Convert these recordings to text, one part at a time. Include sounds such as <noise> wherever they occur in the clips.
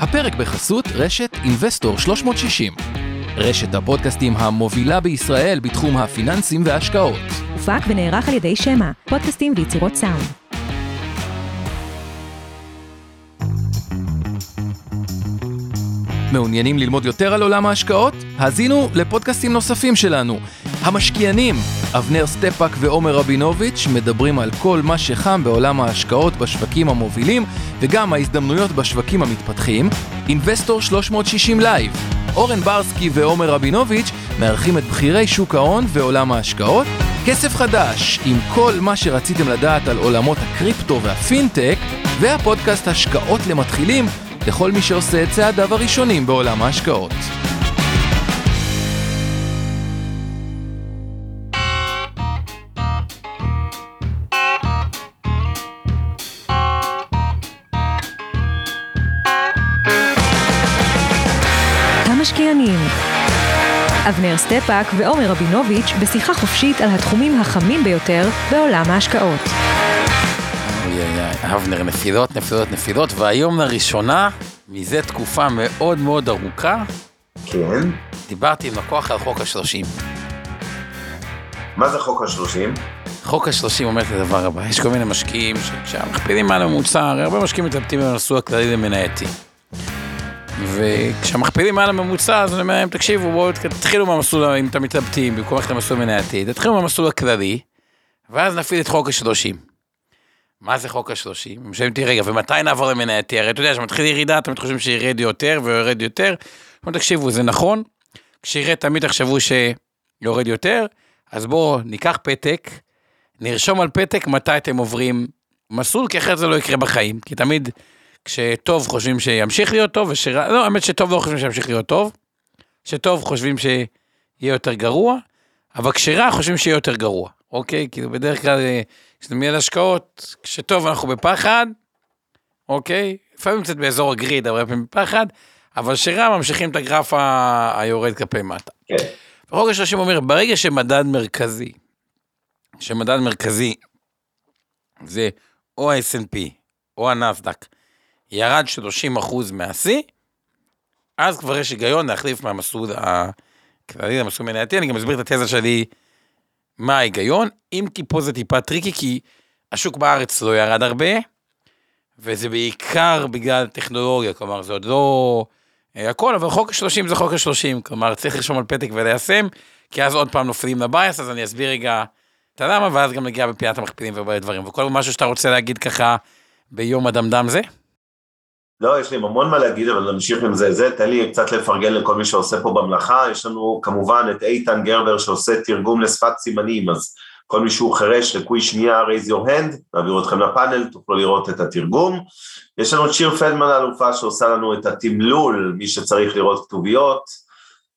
הפרק בחסות רשת אינבסטור 360. רשת הפודקאסטים המובילה בישראל בתחום הפיננסים וההשקעות. הופק ונערך על ידי שמע, פודקאסטים ויצירות סאונד. מעוניינים ללמוד יותר על עולם ההשקעות? האזינו לפודקאסטים נוספים שלנו. המשקיענים, אבנר סטפאק ועומר רבינוביץ' מדברים על כל מה שחם בעולם ההשקעות בשווקים המובילים וגם ההזדמנויות בשווקים המתפתחים. אינבסטור 360 Live, אורן ברסקי ועומר רבינוביץ' מארחים את בכירי שוק ההון ועולם ההשקעות. כסף חדש, עם כל מה שרציתם לדעת על עולמות הקריפטו והפינטק, והפודקאסט השקעות למתחילים לכל מי שעושה את צעדיו הראשונים בעולם ההשקעות. אבנר סטפאק ועומר רבינוביץ' בשיחה חופשית על התחומים החמים ביותר בעולם ההשקעות. אבנר, נפילות, נפילות, נפילות, והיום לראשונה, מזה תקופה מאוד מאוד ארוכה, כן. דיברתי עם לקוח על חוק השלושים. מה זה חוק השלושים? חוק השלושים אומר את הדבר הבא, יש כל מיני משקיעים שכשהמכפילים מעל הממוצע, הרי הרבה משקיעים מתלבטים במסלול הכללי למנייתי. וכשהמכפילים מעל הממוצע, אז אני אומר להם, תקשיבו, בואו תתחילו מהמסלול, אם אתם מתלבטים, במקום ללכת למסלול מנייתי, תתחילו מהמסלול הכללי, ואז נפעיל את חוק השלושים. מה זה חוק השלושים? הם שואלים אותי, רגע, ומתי נעבור למנייתי? הרי אתה יודע, כשמתחיל ירידה, אתם חושבים שירד יותר ויורד יותר. אבל תקשיבו, זה נכון, כשירד תמיד תחשבו שיורד יותר, אז בואו ניקח פתק, נרשום על פתק מתי אתם עוברים מסלול, כי אחרת זה לא יקרה בחיים. כי תמיד כשטוב חושבים שימשיך להיות טוב, ושרע, לא, האמת שטוב לא חושבים שימשיך להיות טוב, שטוב חושבים שיהיה יותר גרוע, אבל כשרע חושבים שיהיה יותר גרוע, אוקיי? כאילו בדרך כלל, אה, כשאתה מייד השקעות, כשטוב אנחנו בפחד, אוקיי? לפעמים קצת באזור הגריד, הרבה פעמים בפחד, אבל כשרע ממשיכים את הגרף ה- היורד כלפי מטה. כן. וחוק השלושים אומר, ברגע שמדד מרכזי, שמדד מרכזי זה או ה-S&P או הנסדק, ירד 30% מהשיא, אז כבר יש היגיון להחליף מהמסלול הכללי למסלול מנייתי, אני גם אסביר את התזה שלי, מה ההיגיון, אם כי פה זה טיפה טריקי, כי השוק בארץ לא ירד הרבה, וזה בעיקר בגלל טכנולוגיה, כלומר זה עוד לא אה, הכל, אבל חוק ה-30 זה חוק ה-30, כלומר צריך לרשום על פתק וליישם, כי אז עוד פעם נופלים לבייס, אז אני אסביר רגע את הלמה, ואז גם נגיע בפינת המכפילים ובעלי דברים, וכל משהו שאתה רוצה להגיד ככה ביום הדמדם זה? לא, יש לי המון מה להגיד, אבל נמשיך עם זה. זה, תן לי קצת לפרגן לכל מי שעושה פה במלאכה. יש לנו כמובן את איתן גרבר שעושה תרגום לשפת סימנים, אז כל מי שהוא חירש, לקוי שנייה, raise your hand, נעביר אתכם לפאנל, תוכלו לראות את התרגום. יש לנו את שיר פלדמן האלופה שעושה לנו את התמלול, מי שצריך לראות כתוביות.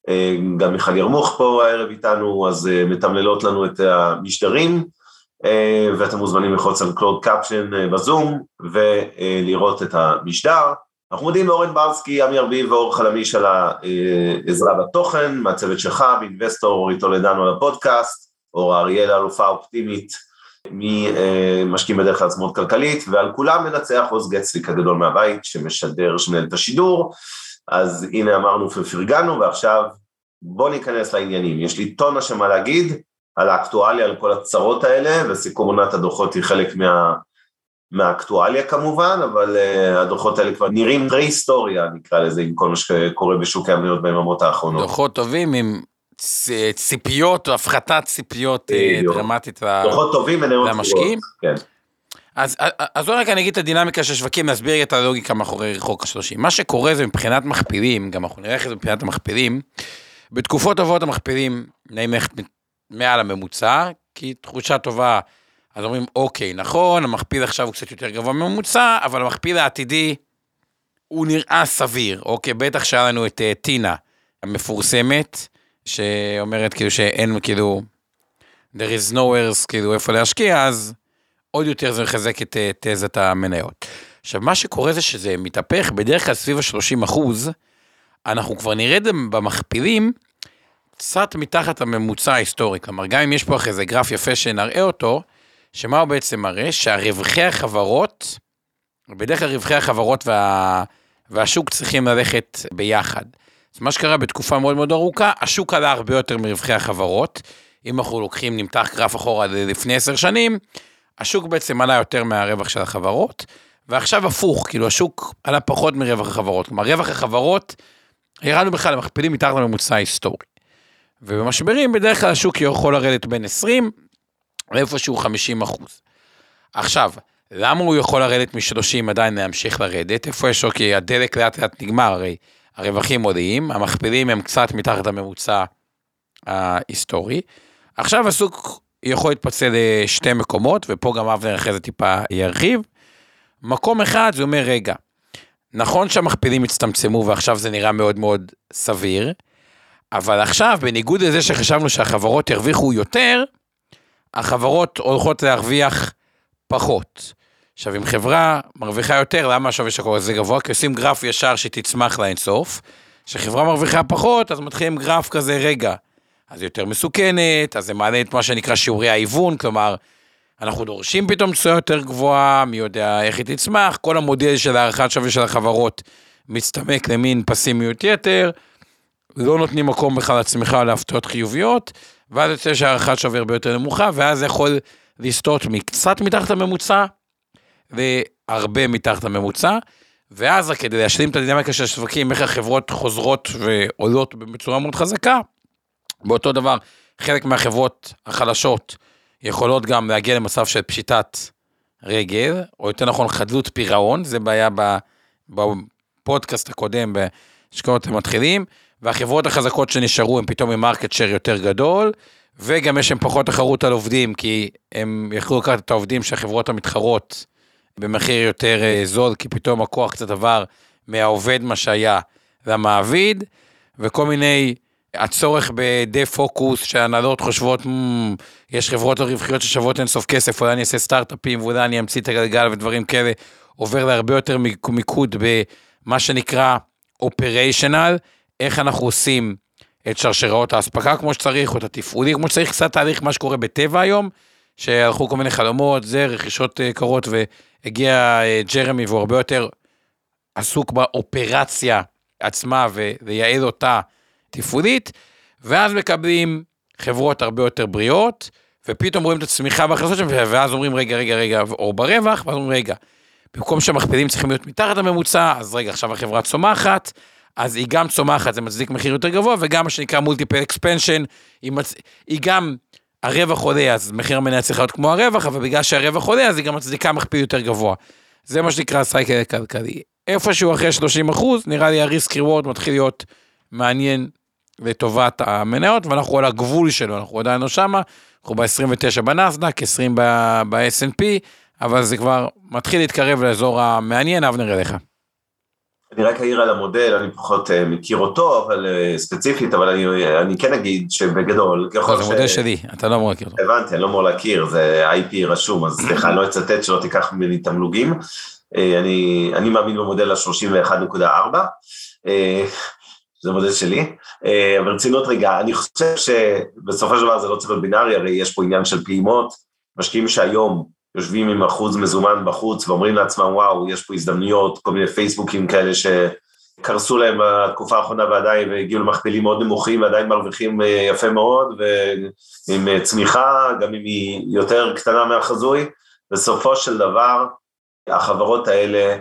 אה, גם מיכל ירמוך פה הערב איתנו, אז אה, מתמללות לנו את המשדרים. אה, ואתם מוזמנים ללחוץ על קלוד קפשן אה, בזום ולראות את המשדר. אנחנו מודים לאורן ברסקי, עמי ארביב ואור חלמיש על העזרה בתוכן, מהצוות שלך, באינבסטור, אורית טולדנו על הפודקאסט, אור אריאל האלופה האופטימית, ממשקיעים בדרך כלל עצמאות כלכלית, ועל כולם מנצח עוז גצליק הגדול מהבית, שמשדר, שמנהל את השידור. אז הנה אמרנו ופרגנו, ועכשיו בואו ניכנס לעניינים. יש לי טונה שמה להגיד, על האקטואליה, על כל הצרות האלה, וסיכום עונת הדוחות היא חלק מה, מהאקטואליה כמובן, אבל uh, הדוחות האלה כבר נראים פרה-היסטוריה, נקרא לזה, עם כל מה שקורה בשוק המניות ביממות האחרונות. דוחות טובים עם ציפיות או הפחתת ציפיות אה. דרמטית למשקיעים? כן. אז, אז רק אני אגיד את הדינמיקה של שווקים, להסביר את הלוגיקה מאחורי חוק השלושים. מה שקורה זה מבחינת מכפילים, גם אנחנו נראה איך זה מבחינת המכפילים, בתקופות טובות המכפילים נעים ללכת מעל הממוצע, כי תחושה טובה, אז אומרים, אוקיי, נכון, המכפיל עכשיו הוא קצת יותר גבוה מממוצע, אבל המכפיל העתידי הוא נראה סביר, אוקיי, בטח שהיה לנו את אה, טינה המפורסמת, שאומרת כאילו שאין כאילו, there is nowhere, כאילו איפה להשקיע, אז עוד יותר זה מחזק את אה, תזת המניות. עכשיו, מה שקורה זה שזה מתהפך, בדרך כלל סביב ה-30 אחוז, אנחנו כבר נרד במכפילים קצת מתחת הממוצע ההיסטורי. כלומר, גם אם יש פה אחרי זה גרף יפה שנראה אותו, שמה הוא בעצם מראה? שהרווחי החברות, בדרך כלל רווחי החברות וה... והשוק צריכים ללכת ביחד. אז מה שקרה בתקופה מאוד מאוד ארוכה, השוק עלה הרבה יותר מרווחי החברות. אם אנחנו לוקחים, נמתח גרף אחורה לפני עשר שנים, השוק בעצם עלה יותר מהרווח של החברות, ועכשיו הפוך, כאילו השוק עלה פחות מרווח החברות. כלומר, רווח החברות, ירדנו בכלל למכפילים מתחת לממוצע ההיסטורי. ובמשברים בדרך כלל השוק יכול לרדת בין 20 לאיפשהו 50 אחוז. עכשיו, למה הוא יכול לרדת מ-30 עדיין להמשיך לרדת? איפה יש לו? כי הדלק לאט לאט נגמר, הרי הרווחים עולים, המכפילים הם קצת מתחת לממוצע ההיסטורי. עכשיו השוק יכול להתפצל לשתי מקומות, ופה גם אבנר אחרי זה טיפה ירחיב. מקום אחד זה אומר, רגע, נכון שהמכפילים הצטמצמו ועכשיו זה נראה מאוד מאוד סביר, אבל עכשיו, בניגוד לזה שחשבנו שהחברות ירוויחו יותר, החברות הולכות להרוויח פחות. עכשיו, אם חברה מרוויחה יותר, למה השווי של הכל זה גבוה? כי עושים גרף ישר שתצמח לאינסוף. כשחברה מרוויחה פחות, אז מתחילים גרף כזה, רגע, אז יותר מסוכנת, אז זה מעלה את מה שנקרא שיעורי ההיוון, כלומר, אנחנו דורשים פתאום תשואה יותר גבוהה, מי יודע איך היא תצמח, כל המודל של הערכת שווי של החברות מצטמק למין פסימיות יתר, לא נותנים מקום בכלל או להפתעות חיוביות, ואז יוצא שהערכת שווי הרבה יותר נמוכה, ואז זה יכול לסטות מקצת מתחת לממוצע, והרבה מתחת לממוצע, ואז כדי להשלים את הדינמיקה של השווקים, איך החברות חוזרות ועולות בצורה מאוד חזקה, באותו דבר, חלק מהחברות החלשות יכולות גם להגיע למצב של פשיטת רגל, או יותר נכון חדלות פירעון, זה בעיה בפודקאסט הקודם בהשקעות המתחילים, והחברות החזקות שנשארו הם פתאום עם market share יותר גדול, וגם יש להם פחות תחרות על עובדים, כי הם יכלו לקחת את העובדים שהחברות המתחרות במחיר יותר אה, זול, כי פתאום הכוח קצת עבר מהעובד, מה שהיה, למעביד, וכל מיני, הצורך בדה פוקוס, שהנהלות חושבות, mm, יש חברות רווחיות ששוות אינסוף כסף, אולי אני אעשה סטארט-אפים, ואולי אני אמציא את הגלגל ודברים כאלה, עובר להרבה יותר מיקוד במה שנקרא אופריישנל, איך אנחנו עושים את שרשראות האספקה כמו שצריך, או את התפעולי כמו שצריך, קצת תהליך מה שקורה בטבע היום, שהלכו כל מיני חלומות, זה רכישות אה, קרות, והגיע אה, ג'רמי והוא הרבה יותר עסוק באופרציה עצמה ולייעל אותה תפעולית, ואז מקבלים חברות הרבה יותר בריאות, ופתאום רואים את הצמיחה בהכנסות שלהם, ואז אומרים רגע, רגע, רגע, או ברווח, ואז אומרים רגע, במקום שהמכפילים צריכים להיות מתחת לממוצע, אז רגע, עכשיו החברה צומחת, אז היא גם צומחת, זה מצדיק מחיר יותר גבוה, וגם מה שנקרא מולטיפל אקספנשן, היא, מצ... היא גם, הרווח עולה, אז מחיר המניה צריך להיות כמו הרווח, אבל בגלל שהרווח עולה, אז היא גם מצדיקה מכפיל יותר גבוה. זה מה שנקרא סייקל הכלכלי. איפשהו אחרי 30 אחוז, נראה לי הריסק ריוורד מתחיל להיות מעניין לטובת המניות, ואנחנו על הגבול שלו, אנחנו עדיין לא שמה, אנחנו ב-29 בנסדק, 20 ב-S&P, אבל זה כבר מתחיל להתקרב לאזור המעניין, אבנר אליך. אני רק אעיר על המודל, אני פחות uh, מכיר אותו, אבל uh, ספציפית, אבל אני, אני כן אגיד שבגדול, ככל ש... זה מודל שלי, אתה לא אמור להכיר אותו. הבנתי, אני לא אמור להכיר, זה IP רשום, אז סליחה, אני <coughs> לא אצטט שלא תיקח ממני תמלוגים. Uh, אני, אני מאמין במודל ה-31.4, uh, זה מודל שלי, אבל רצינות רגע, אני חושב שבסופו של דבר זה לא צריך להיות בינארי, הרי יש פה עניין של פעימות, משקיעים שהיום יושבים עם אחוז מזומן בחוץ ואומרים לעצמם, וואו, יש פה הזדמנויות, כל מיני פייסבוקים כאלה שקרסו להם בתקופה האחרונה ועדיין והגיעו למכפילים מאוד נמוכים ועדיין מרוויחים אה, יפה מאוד ועם אה, צמיחה, גם אם היא יותר קטנה מהחזוי, בסופו של דבר החברות האלה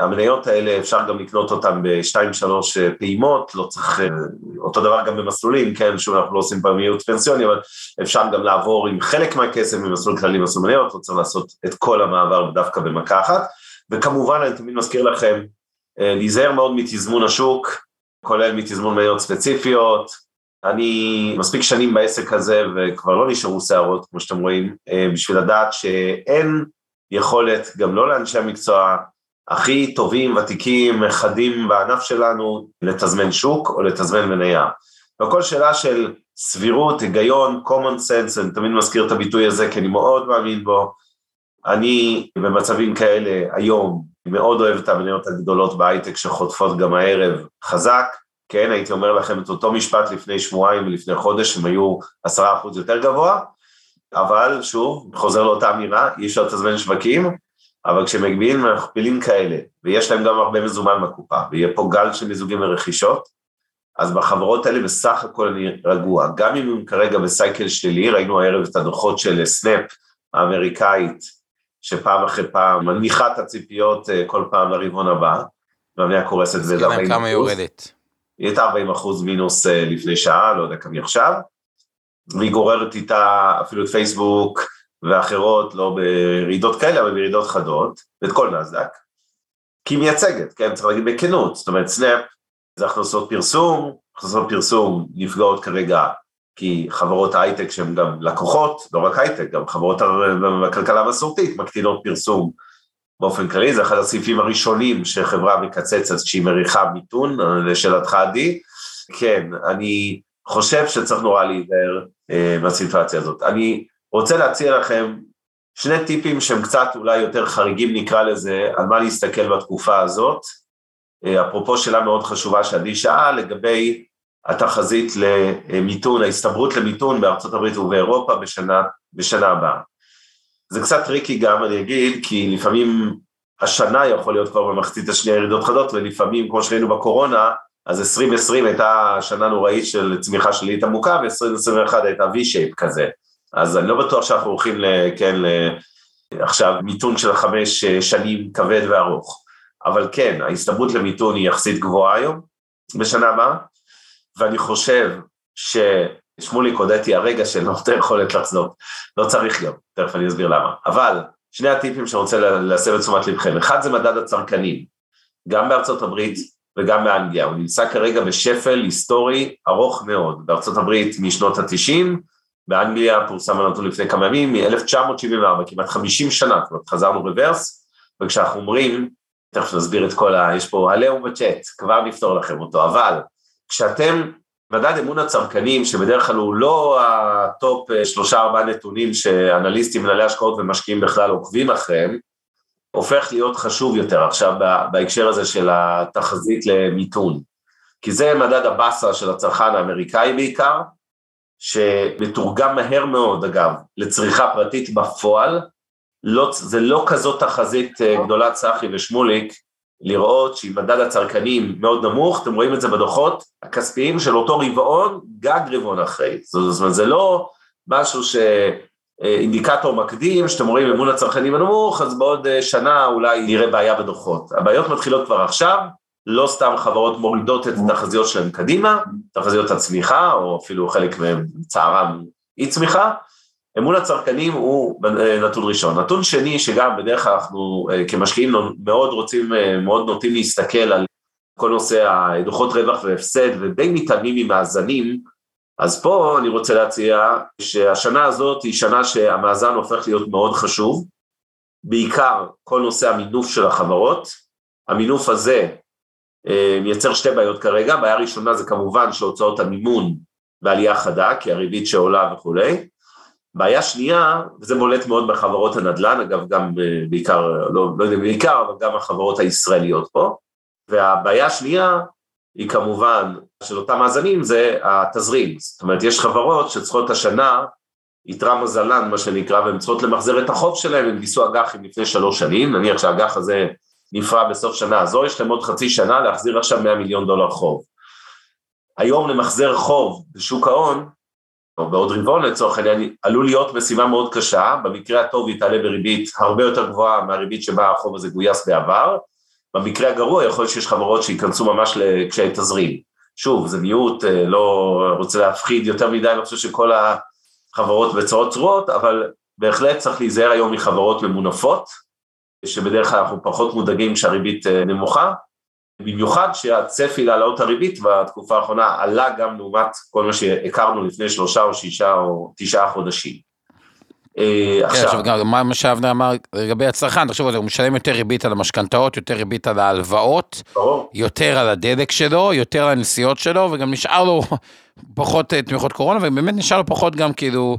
המניות האלה אפשר גם לקנות אותן בשתיים שלוש אה, פעימות, לא צריך, אה, אותו דבר גם במסלולים, כן, שוב אנחנו לא עושים פעם ייעוץ פנסיוני, אבל אפשר גם לעבור עם חלק מהכסף ממסלול כללי מסלול מניות, לא צריך לעשות את כל המעבר דווקא במכה אחת, וכמובן אני תמיד מזכיר לכם, אה, להיזהר מאוד מתזמון השוק, כולל מתזמון מניות ספציפיות, אני מספיק שנים בעסק הזה וכבר לא נשארו שערות, כמו שאתם רואים, בשביל לדעת שאין יכולת, גם לא לאנשי המקצוע, הכי טובים, ותיקים, חדים בענף שלנו, לתזמן שוק או לתזמן מניה. והכל שאלה של סבירות, היגיון, common sense, אני תמיד מזכיר את הביטוי הזה כי אני מאוד מאמין בו. אני במצבים כאלה היום מאוד אוהב את המניות הגדולות בהייטק שחוטפות גם הערב חזק, כן, הייתי אומר לכם את אותו משפט לפני שבועיים ולפני חודש, הם היו עשרה אחוז יותר גבוה, אבל שוב, חוזר לאותה אמירה, אי אפשר לתזמן שווקים, אבל כשמגבילים מכפילים כאלה, ויש להם גם הרבה מזומן בקופה, ויהיה פה גל של מיזוגים ורכישות, אז בחברות האלה בסך הכל אני רגוע. גם אם הם כרגע בסייקל שלילי, ראינו הערב את הדוחות של סנאפ האמריקאית, שפעם אחרי פעם מנמיכה את הציפיות אה, כל פעם לרבעון הבא, והמניה קורסת ב 40 כמה יורדת. היא הייתה 40 אחוז מינוס אה, לפני שעה, לא יודע כמה עכשיו, והיא גוררת איתה אפילו את פייסבוק ואחרות, לא ברעידות כאלה, אבל ברעידות חדות, ואת כל נסדק, כי היא מייצגת, כן, צריך להגיד בכנות, זאת אומרת סנאפ זה הכנסות פרסום, הכנסות פרסום נפגעות כרגע כי חברות הייטק שהן גם לקוחות, לא רק הייטק, גם חברות בכלכלה המסורתית מקטינות פרסום באופן כללי, זה אחד הסעיפים הראשונים שחברה מקצצת כשהיא מריחה מיתון, לשאלתך עדי, כן, אני חושב שצריך נורא להיזהר אה, מהסיטואציה הזאת. אני רוצה להציע לכם שני טיפים שהם קצת אולי יותר חריגים נקרא לזה, על מה להסתכל בתקופה הזאת, אה, אפרופו שאלה מאוד חשובה שעדי שאל לגבי התחזית למיתון, ההסתברות למיתון בארצות הברית ובאירופה בשנה, בשנה הבאה. זה קצת טריקי גם, אני אגיד, כי לפעמים השנה יכול להיות כבר במחצית השנייה ירידות חדות, ולפעמים, כמו שראינו בקורונה, אז 2020 הייתה שנה נוראית של צמיחה שלילית עמוקה, ו-2021 הייתה V-shape כזה. אז אני לא בטוח שאנחנו הולכים, כן, עכשיו מיתון של חמש שנים כבד וארוך. אבל כן, ההסתברות למיתון היא יחסית גבוהה היום, בשנה הבאה, ואני חושב ששמוליק הודיתי הרגע של יותר יכולת לחזור, לא צריך גם, תכף אני אסביר למה. אבל שני הטיפים שאני רוצה להסב את תשומת לבכם, אחד זה מדד הצרכנים, גם בארצות הברית וגם באנגליה, הוא נמצא כרגע בשפל היסטורי ארוך מאוד, בארצות הברית משנות התשעים, באנגליה פורסם הנתון לפני כמה ימים, מ-1974, כמעט 50 שנה, זאת חזרנו רוורס, וכשאנחנו אומרים, תכף נסביר את כל ה... יש פה עליהום בצ'אט, כבר נפתור לכם אותו, אבל כשאתם, מדד אמון הצרכנים, שבדרך כלל הוא לא ה top אה, שלושה ארבעה נתונים שאנליסטים, מנהלי השקעות ומשקיעים בכלל עוקבים אחריהם, הופך להיות חשוב יותר עכשיו בהקשר הזה של התחזית למיתון. כי זה מדד הבאסה של הצרכן האמריקאי בעיקר, שמתורגם מהר מאוד אגב לצריכה פרטית בפועל, לא, זה לא כזאת תחזית אה, גדולה צחי ושמוליק, לראות שאם מדד הצרכנים מאוד נמוך, אתם רואים את זה בדוחות הכספיים של אותו רבעון, גג רבעון אחרי. זאת אומרת, זה לא משהו שאינדיקטור מקדים, שאתם רואים אמון הצרכנים הנמוך, אז בעוד אה, שנה אולי נראה בעיה בדוחות. הבעיות מתחילות כבר עכשיו, לא סתם חברות מורידות את התחזיות שלהן קדימה, תחזיות הצמיחה, או אפילו חלק מהם צערם אי צמיחה, אמון הצרכנים הוא נתון ראשון. נתון שני, שגם בדרך כלל אנחנו אה, כמשקיעים מאוד רוצים, אה, מאוד נוטים להסתכל על כל נושא הדוחות רווח והפסד, ודי מתעלמים ממאזנים, אז פה אני רוצה להציע שהשנה הזאת היא שנה שהמאזן הופך להיות מאוד חשוב, בעיקר כל נושא המינוף של החברות. המינוף הזה מייצר שתי בעיות כרגע, בעיה ראשונה זה כמובן שהוצאות המימון בעלייה חדה, כי הריבית שעולה וכולי, בעיה שנייה, וזה בולט מאוד בחברות הנדל"ן, אגב גם אה, בעיקר, לא, לא יודע בעיקר, אבל גם החברות הישראליות פה, והבעיה השנייה היא כמובן של אותם מאזנים זה התזרים, זאת אומרת יש חברות שצריכות השנה יתרה מזלן מה שנקרא והן צריכות למחזר את החוב שלהן, הם גיסו אג"חים לפני שלוש שנים, נניח שהאג"ח הזה נפרע בסוף שנה הזו, יש להם עוד חצי שנה להחזיר עכשיו 100 מיליון דולר חוב. היום למחזר חוב בשוק ההון או בעוד רבעון לצורך העניין, עלול להיות משימה מאוד קשה, במקרה הטוב היא תעלה בריבית הרבה יותר גבוהה מהריבית שבה החוב הזה גויס בעבר, במקרה הגרוע יכול להיות שיש חברות שייכנסו ממש לקשיי תזרים. שוב, זה מיעוט, אה, לא רוצה להפחיד יותר מדי, אני חושב שכל החברות בצורות צרורות, אבל בהחלט צריך להיזהר היום מחברות ממונפות, שבדרך כלל אנחנו פחות מודאגים כשהריבית אה, נמוכה, במיוחד שהצפי להעלאות הריבית בתקופה האחרונה עלה גם לעומת כל מה שהכרנו לפני שלושה או שישה או תשעה חודשים. אה, כן, עכשיו, גם מה שאבנר אמר לגבי הצרכן, תחשוב על זה, הוא משלם יותר ריבית על המשכנתאות, יותר ריבית על ההלוואות, יותר על הדלק שלו, יותר על הנסיעות שלו, וגם נשאר לו <laughs> פחות אה, תמיכות קורונה, ובאמת נשאר לו פחות גם כאילו...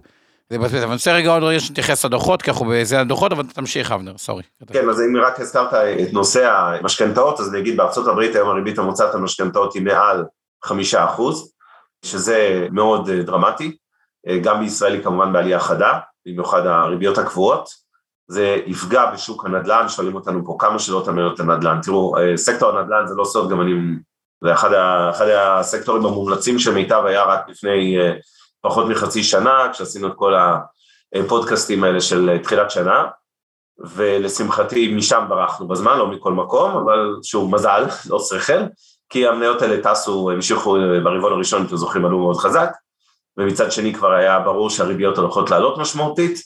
זה מבזבז, אבל אני רוצה רגע עוד רגע שתתייחס לדוחות, כי אנחנו בזה הדוחות, אבל תמשיך אבנר, סורי. כן, אז אם רק הזכרת את נושא המשכנתאות, אז אני אגיד בארצות הברית היום הריבית המוצעת המשכנתאות היא מעל חמישה אחוז, שזה מאוד אה, דרמטי, אה, גם בישראל היא כמובן בעלייה חדה, במיוחד הריביות הקבועות, זה יפגע בשוק הנדל"ן, שואלים אותנו פה כמה שאלות על מניות הנדל"ן. תראו, אה, סקטור הנדל"ן זה לא סוד, גם אני, זה אחד, ה, אחד הסקטורים המומלצים של מיטב היה רק לפני פחות מחצי שנה, כשעשינו את כל הפודקאסטים האלה של תחילת שנה, ולשמחתי משם ברחנו בזמן, לא מכל מקום, אבל שוב, מזל, <laughs> לא שכל, כי המניות האלה טסו, המשיכו ברבעון הראשון, אתם זוכרים, עלו מאוד חזק, ומצד שני כבר היה ברור שהריביות הולכות לעלות משמעותית,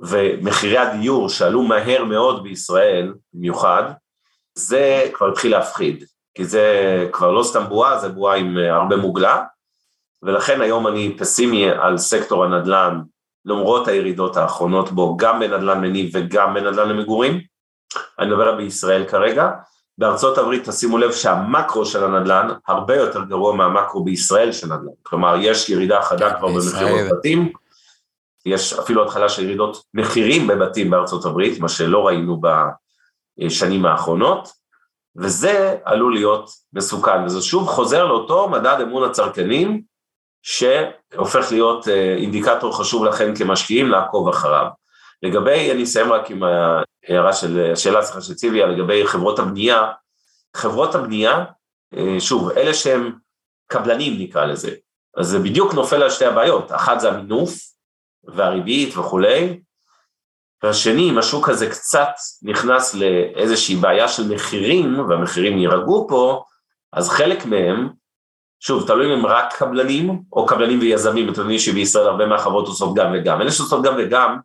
ומחירי הדיור שעלו מהר מאוד בישראל, במיוחד, זה כבר התחיל להפחיד, כי זה כבר לא סתם בועה, זה בועה עם הרבה מוגלה, ולכן היום אני פסימי על סקטור הנדל"ן, למרות הירידות האחרונות בו, גם בנדל"ן מניב וגם בנדל"ן למגורים. אני מדבר על בישראל כרגע. בארצות הברית תשימו לב שהמקרו של הנדל"ן הרבה יותר גרוע מהמקרו בישראל של נדל"ן. כלומר, יש ירידה חדה כבר במכירות בתים, יש אפילו התחלה של ירידות מחירים בבתים בארצות הברית, מה שלא ראינו בשנים האחרונות, וזה עלול להיות מסוכן, וזה שוב חוזר לאותו מדד אמון הצרכנים, שהופך להיות אה, אינדיקטור חשוב לכם כמשקיעים לעקוב אחריו. לגבי, אני אסיים רק עם ההערה של, השאלה שלך של ציוויה, לגבי חברות הבנייה, חברות הבנייה, אה, שוב, אלה שהם קבלנים נקרא לזה, אז זה בדיוק נופל על שתי הבעיות, אחת זה המינוף והריבית וכולי, והשני, אם השוק הזה קצת נכנס לאיזושהי בעיה של מחירים, והמחירים יירגעו פה, אז חלק מהם שוב, תלוי אם הם רק קבלנים או קבלנים ויזמים, אתם יודעים שבישראל הרבה מהחברות עושות גם וגם. אלה שעושות גם וגם,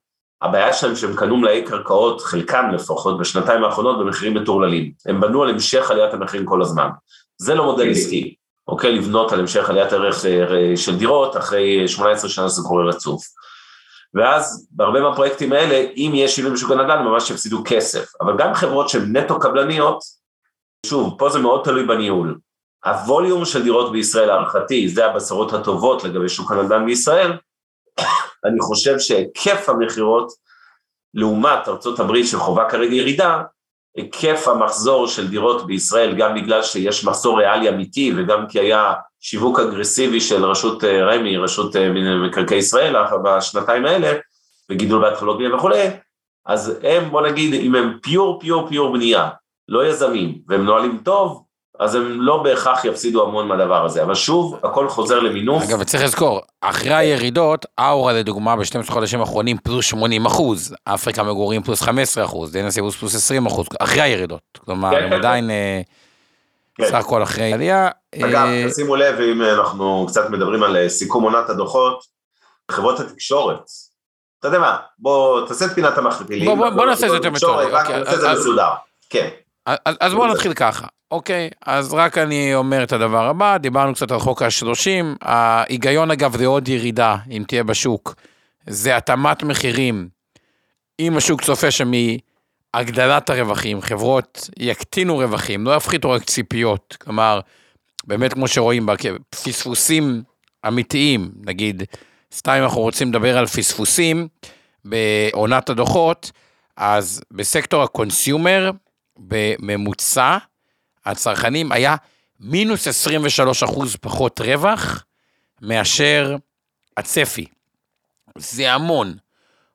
הבעיה שלהם שהם קנו מלאי קרקעות, חלקם לפחות, בשנתיים האחרונות במחירים מטורללים. הם בנו על המשך עליית המחירים כל הזמן. זה לא מודל עסקי, אוקיי? לבנות על המשך עליית ערך אה, של דירות, אחרי 18 שנה זה קורה רצוף. ואז בהרבה מהפרויקטים האלה, אם יש שינוי בשוק הנדל"ן, ממש יפסידו כסף. אבל גם חברות שהן נטו קבלניות, שוב, פה זה מאוד תלוי בניהול. הווליום של דירות בישראל הערכתי, זה הבשרות הטובות לגבי שוק הנדל"ן בישראל, אני חושב שהיקף המכירות לעומת ארה"ב שחובה כרגע ירידה, היקף המחזור של דירות בישראל, גם בגלל שיש מחזור ריאלי אמיתי וגם כי היה שיווק אגרסיבי של רשות אה, רמ"י, רשות אה, מקרקעי ישראל בשנתיים האלה, וגידול בהתחלות בנייה וכולי, אז הם, בוא נגיד, אם הם פיור פיור פיור בנייה, לא יזמים, והם נועלים טוב, אז הם לא בהכרח יפסידו המון מהדבר הזה, אבל שוב, הכל חוזר למינוף. אגב, צריך לזכור, אחרי הירידות, אאורה לדוגמה ב-12 חודשים האחרונים פלוס 80 אחוז, אפריקה מגורים פלוס 15 אחוז, דניה סיבוס פלוס 20 אחוז, אחרי הירידות, כלומר, כן, הם כן, עדיין כן. אה. סך הכל אחרי עלייה. אגב, אה, תשימו לב, אם אנחנו קצת מדברים על אה, סיכום עונת הדוחות, חברות התקשורת, אתה יודע מה, בוא תעשה את פינת המכפילים. בוא, נעשה את זה יותר מתואר. אוקיי, נעשה את זה מסודר, כן. אז בואו נתחיל ככה. אוקיי, אז רק אני אומר את הדבר הבא, דיברנו קצת על חוק ה-30, ההיגיון אגב זה עוד ירידה, אם תהיה בשוק, זה התאמת מחירים. אם השוק צופה שמהגדלת הרווחים, חברות יקטינו רווחים, לא יפחיתו רק ציפיות, כלומר, באמת כמו שרואים, פספוסים אמיתיים, נגיד, סתם אנחנו רוצים לדבר על פספוסים בעונת הדוחות, אז בסקטור ה consumer, בממוצע, הצרכנים היה מינוס 23 אחוז פחות רווח מאשר הצפי. זה המון.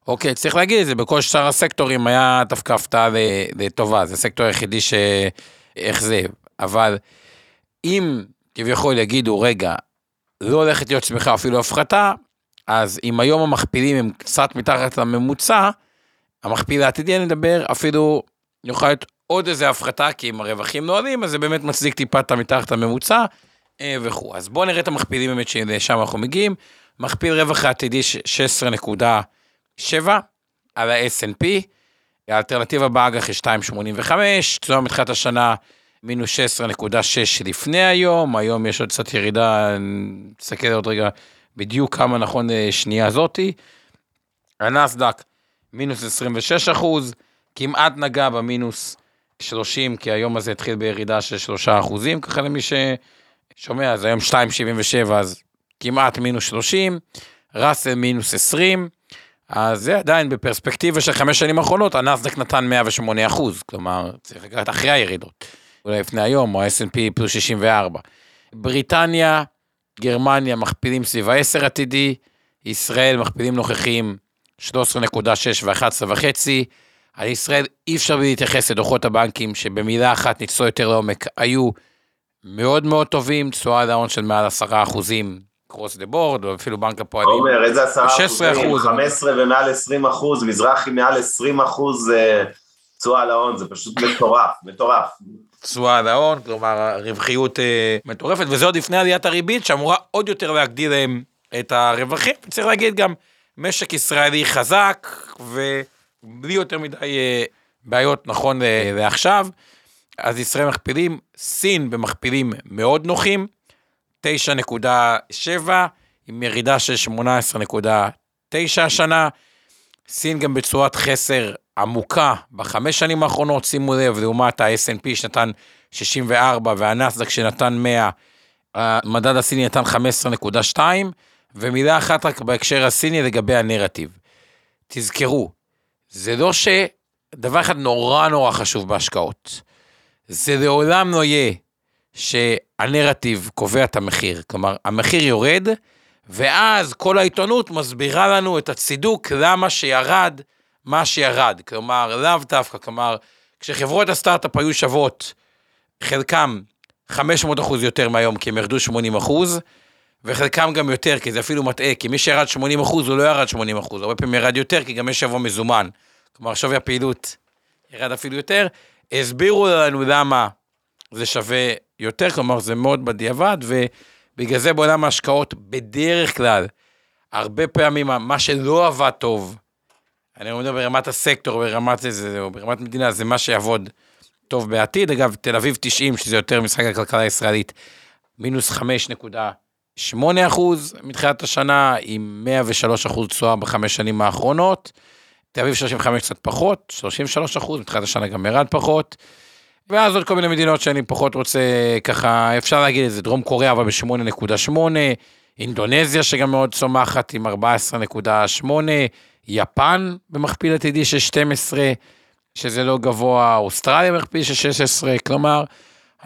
אוקיי, צריך להגיד את זה, בכל שאר הסקטורים היה דווקא הפתעה לטובה, זה הסקטור היחידי ש... איך זה, אבל אם כביכול יגידו, רגע, לא הולכת להיות צמיחה אפילו הפחתה, אז אם היום המכפילים הם קצת מתחת לממוצע, המכפיל העתידי, אני מדבר, אפילו יוכל להיות עוד איזה הפחתה, כי אם הרווחים נועדים, אז זה באמת מצדיק טיפה את המתחת הממוצע אה, וכו'. אז בואו נראה את המכפילים באמת שלשם אנחנו מגיעים. מכפיל רווח העתידי 16.7 על ה snp האלטרנטיבה באג"ח היא 2.85, תשואה מתחילת השנה מינוס 16.6 לפני היום, היום יש עוד קצת ירידה, נסתכל עוד רגע בדיוק כמה נכון שנייה זאתי. הנסדק מינוס 26 אחוז, כמעט נגע במינוס 30, כי היום הזה התחיל בירידה של 3 אחוזים, ככה למי ששומע, אז היום 2.77, אז כמעט מינוס 30, ראסל מינוס 20, אז זה עדיין בפרספקטיבה של חמש שנים האחרונות, הנסדק נתן 108 אחוז, כלומר, צריך לקחת אחרי הירידות, אולי לפני היום, או ה-S&P פלוס 64. בריטניה, גרמניה מכפילים סביב ה-10 עתידי, ישראל מכפילים נוכחים 13.6 ו-11.5, על ישראל אי אפשר להתייחס לדוחות הבנקים, שבמילה אחת נצלול יותר לעומק, היו מאוד מאוד טובים, תשואה על ההון של מעל עשרה אחוזים, קרוס דה בורד, או אפילו בנק הפועלים. עומר, איזה עשרה 16 אחוזים? אחוז. 15 ומעל 20 אחוז, מזרחי מעל 20 אחוז אה, תשואה על ההון, זה פשוט מטורף, מטורף. תשואה על ההון, כלומר הרווחיות אה, מטורפת, וזה עוד לפני עליית הריבית שאמורה עוד יותר להגדיל להם את הרווחים. צריך להגיד גם, משק ישראלי חזק ובלי יותר מדי אה, בעיות נכון אה, לעכשיו. אז ישראל מכפילים, סין במכפילים מאוד נוחים, 9.7 עם ירידה של 18.9 השנה. סין גם בצורת חסר עמוקה בחמש שנים האחרונות, שימו לב, לעומת ה-S&P שנתן 64 והנסדק שנתן 100, המדד הסיני נתן 15.2, ומילה אחת רק בהקשר הסיני לגבי הנרטיב. תזכרו, זה לא ש... דבר אחד נורא נורא חשוב בהשקעות, זה לעולם לא יהיה שהנרטיב קובע את המחיר. כלומר, המחיר יורד, ואז כל העיתונות מסבירה לנו את הצידוק למה שירד מה שירד. כלומר, לאו דווקא, כלומר, כשחברות הסטארט-אפ היו שוות, חלקם 500 אחוז יותר מהיום, כי הם ירדו 80 אחוז, וחלקם גם יותר, כי זה אפילו מטעה, כי מי שירד 80% הוא לא ירד 80%, הרבה פעמים ירד יותר, כי גם יש שבוע מזומן. כלומר, שווי הפעילות ירד אפילו יותר. הסבירו לנו למה זה שווה יותר, כלומר, זה מאוד בדיעבד, ובגלל זה בעולם ההשקעות, בדרך כלל, הרבה פעמים מה שלא עבד טוב, אני לא אומר ברמת הסקטור, ברמת זה, או ברמת מדינה, זה מה שיעבוד טוב בעתיד. אגב, תל אביב 90, שזה יותר משחק הכלכלה הישראלית, מינוס 5 נקודה. 38% מתחילת השנה, עם 103% תשואה בחמש שנים האחרונות. תל אביב 35 קצת פחות, 33 אחוז, מתחילת השנה גם ירד פחות. ואז עוד כל מיני מדינות שאני פחות רוצה ככה, אפשר להגיד את זה, דרום קוריאה אבל ב-8.8, אינדונזיה שגם מאוד צומחת עם 14.8, יפן במכפיל עתידי של 12, שזה לא גבוה, אוסטרליה במכפיל של 16, כלומר,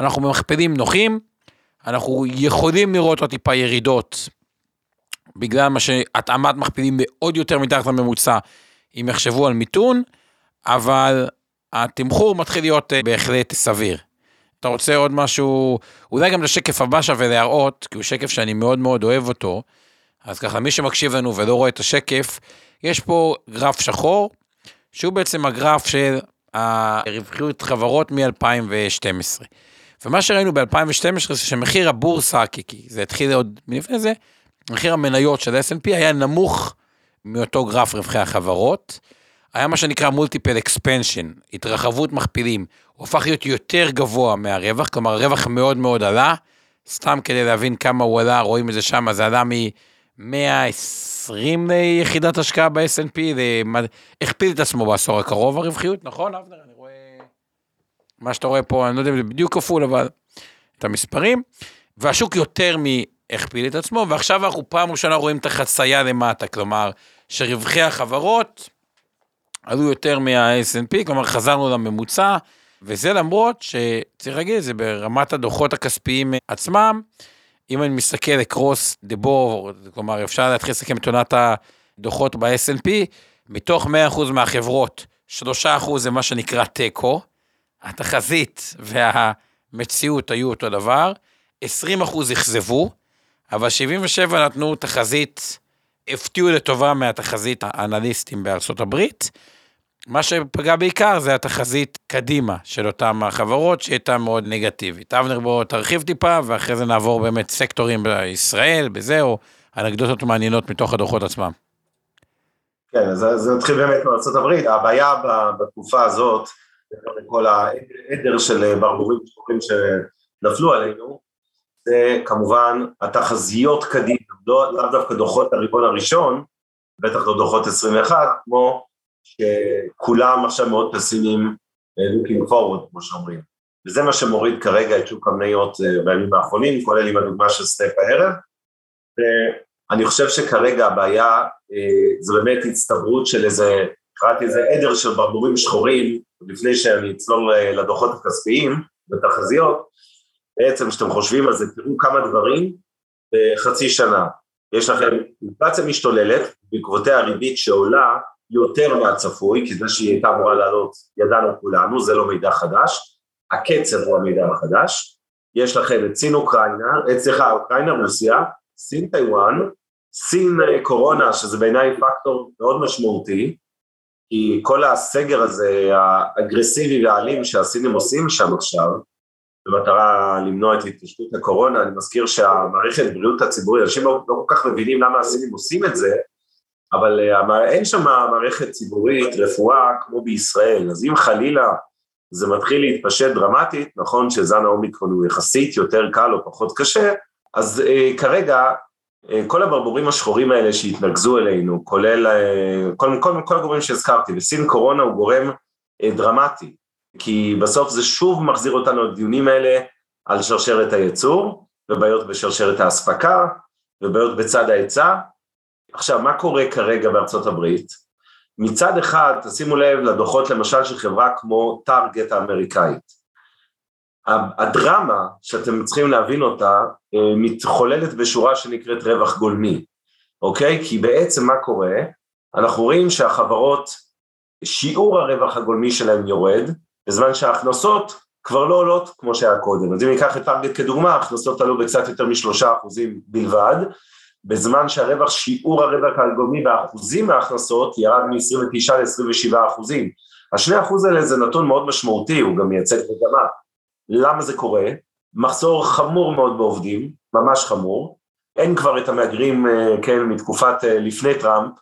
אנחנו במכפילים נוחים, אנחנו יכולים לראות עוד טיפה ירידות, בגלל מה שהתאמת מכפילים מאוד יותר מתחת לממוצע, אם יחשבו על מיתון, אבל התמחור מתחיל להיות אה, בהחלט סביר. אתה רוצה עוד משהו, אולי גם לשקף הבא שווה להראות, כי הוא שקף שאני מאוד מאוד אוהב אותו, אז ככה, מי שמקשיב לנו ולא רואה את השקף, יש פה גרף שחור, שהוא בעצם הגרף של הרווחיות חברות מ-2012. ומה שראינו ב-2012 זה שמחיר הבורסה, כי, כי זה התחיל עוד מלפני זה, מחיר המניות של S&P היה נמוך מאותו גרף רווחי החברות. היה מה שנקרא מולטיפל אקספנשן, התרחבות מכפילים. הוא הפך להיות יותר גבוה מהרווח, כלומר הרווח מאוד מאוד עלה. סתם כדי להבין כמה הוא עלה, רואים את זה שם, זה עלה מ-120 ליחידת השקעה ב-S&P, הכפיל את עצמו בעשור הקרוב הרווחיות, נכון אבנר? מה שאתה רואה פה, אני לא יודע אם זה בדיוק כפול, אבל את המספרים. והשוק יותר מהכפיל את עצמו, ועכשיו אנחנו פעם ראשונה רואים את החצייה למטה, כלומר, שרווחי החברות עלו יותר מה-S&P, כלומר חזרנו לממוצע, וזה למרות שצריך להגיד, זה ברמת הדוחות הכספיים עצמם, אם אני מסתכל אקרוס דה בור, כלומר אפשר להתחיל לסכם את עונת הדוחות ב-S&P, מתוך 100% מהחברות, 3% זה מה שנקרא תיקו, התחזית והמציאות היו אותו דבר, 20% אכזבו, אבל 77 נתנו תחזית, הפתיעו לטובה מהתחזית האנליסטים בארצות הברית. מה שפגע בעיקר זה התחזית קדימה של אותם החברות, שהיא הייתה מאוד נגטיבית. אבנר בוא תרחיב טיפה, ואחרי זה נעבור באמת סקטורים בישראל, בזה, או אנקדוטות מעניינות מתוך הדוחות עצמם. כן, אז זה נתחיל באמת מארה"ב, הבעיה בתקופה הזאת, כל העדר של ברבורים שחורים שנפלו עלינו, זה כמובן התחזיות קדימה, לא, דווקא דוחות הרבעון הראשון, בטח לא דוחות 21, כמו שכולם עכשיו מאוד פסימיים looking forward, כמו שאומרים. וזה מה שמוריד כרגע את שוק המניות בימים האחרונים, כולל עם הדוגמה של Snap הערב. ואני חושב שכרגע הבעיה זה באמת הצטברות של איזה, קראתי איזה עדר של ברבורים שחורים, לפני שאני אצלול לדוחות הכספיים ותחזיות, בעצם כשאתם חושבים על זה, תראו כמה דברים בחצי שנה. יש לכם אינפלציה משתוללת, בעקבותיה הריבית שעולה, יותר מהצפוי, כי זה שהיא הייתה אמורה לעלות, ידענו כולנו, זה לא מידע חדש, הקצב הוא המידע החדש, יש לכם את סין אוקראינה, אה, סליחה, אוקראינה, רוסיה, סין טיוואן, סין אה, קורונה, שזה בעיניי פקטור מאוד משמעותי, כי כל הסגר הזה, האגרסיבי והאלים שהסינים עושים שם עכשיו, במטרה למנוע את התפשטות הקורונה, אני מזכיר שהמערכת בריאות הציבורית, אנשים לא, לא כל כך מבינים למה הסינים עושים את זה, אבל uh, אין שם מערכת ציבורית, רפואה, כמו בישראל, אז אם חלילה זה מתחיל להתפשט דרמטית, נכון שזן האומיקרון הוא יחסית יותר קל או פחות קשה, אז uh, כרגע כל הברבורים השחורים האלה שהתנקזו אלינו, כולל uh, כל, כל, כל הגורמים שהזכרתי, וסין קורונה הוא גורם uh, דרמטי, כי בסוף זה שוב מחזיר אותנו לדיונים האלה על שרשרת הייצור, ובעיות בשרשרת האספקה, ובעיות בצד ההיצע. עכשיו, מה קורה כרגע בארצות הברית? מצד אחד, תשימו לב לדוחות למשל של חברה כמו טארגט האמריקאית. הדרמה שאתם צריכים להבין אותה אה, מתחוללת בשורה שנקראת רווח גולמי, אוקיי? כי בעצם מה קורה? אנחנו רואים שהחברות, שיעור הרווח הגולמי שלהם יורד, בזמן שההכנסות כבר לא עולות כמו שהיה קודם. אז אם ניקח את טארגט כדוגמה, ההכנסות עלו בקצת יותר משלושה אחוזים בלבד, בזמן שהרווח, שיעור הרווח הגולמי באחוזים מההכנסות ירד מ-29 ל-27 אחוזים. השני אחוז האלה זה נתון מאוד משמעותי, הוא גם מייצג מגמה. למה זה קורה? מחסור חמור מאוד בעובדים, ממש חמור. אין כבר את המהגרים, אה, כן, מתקופת אה, לפני טראמפ,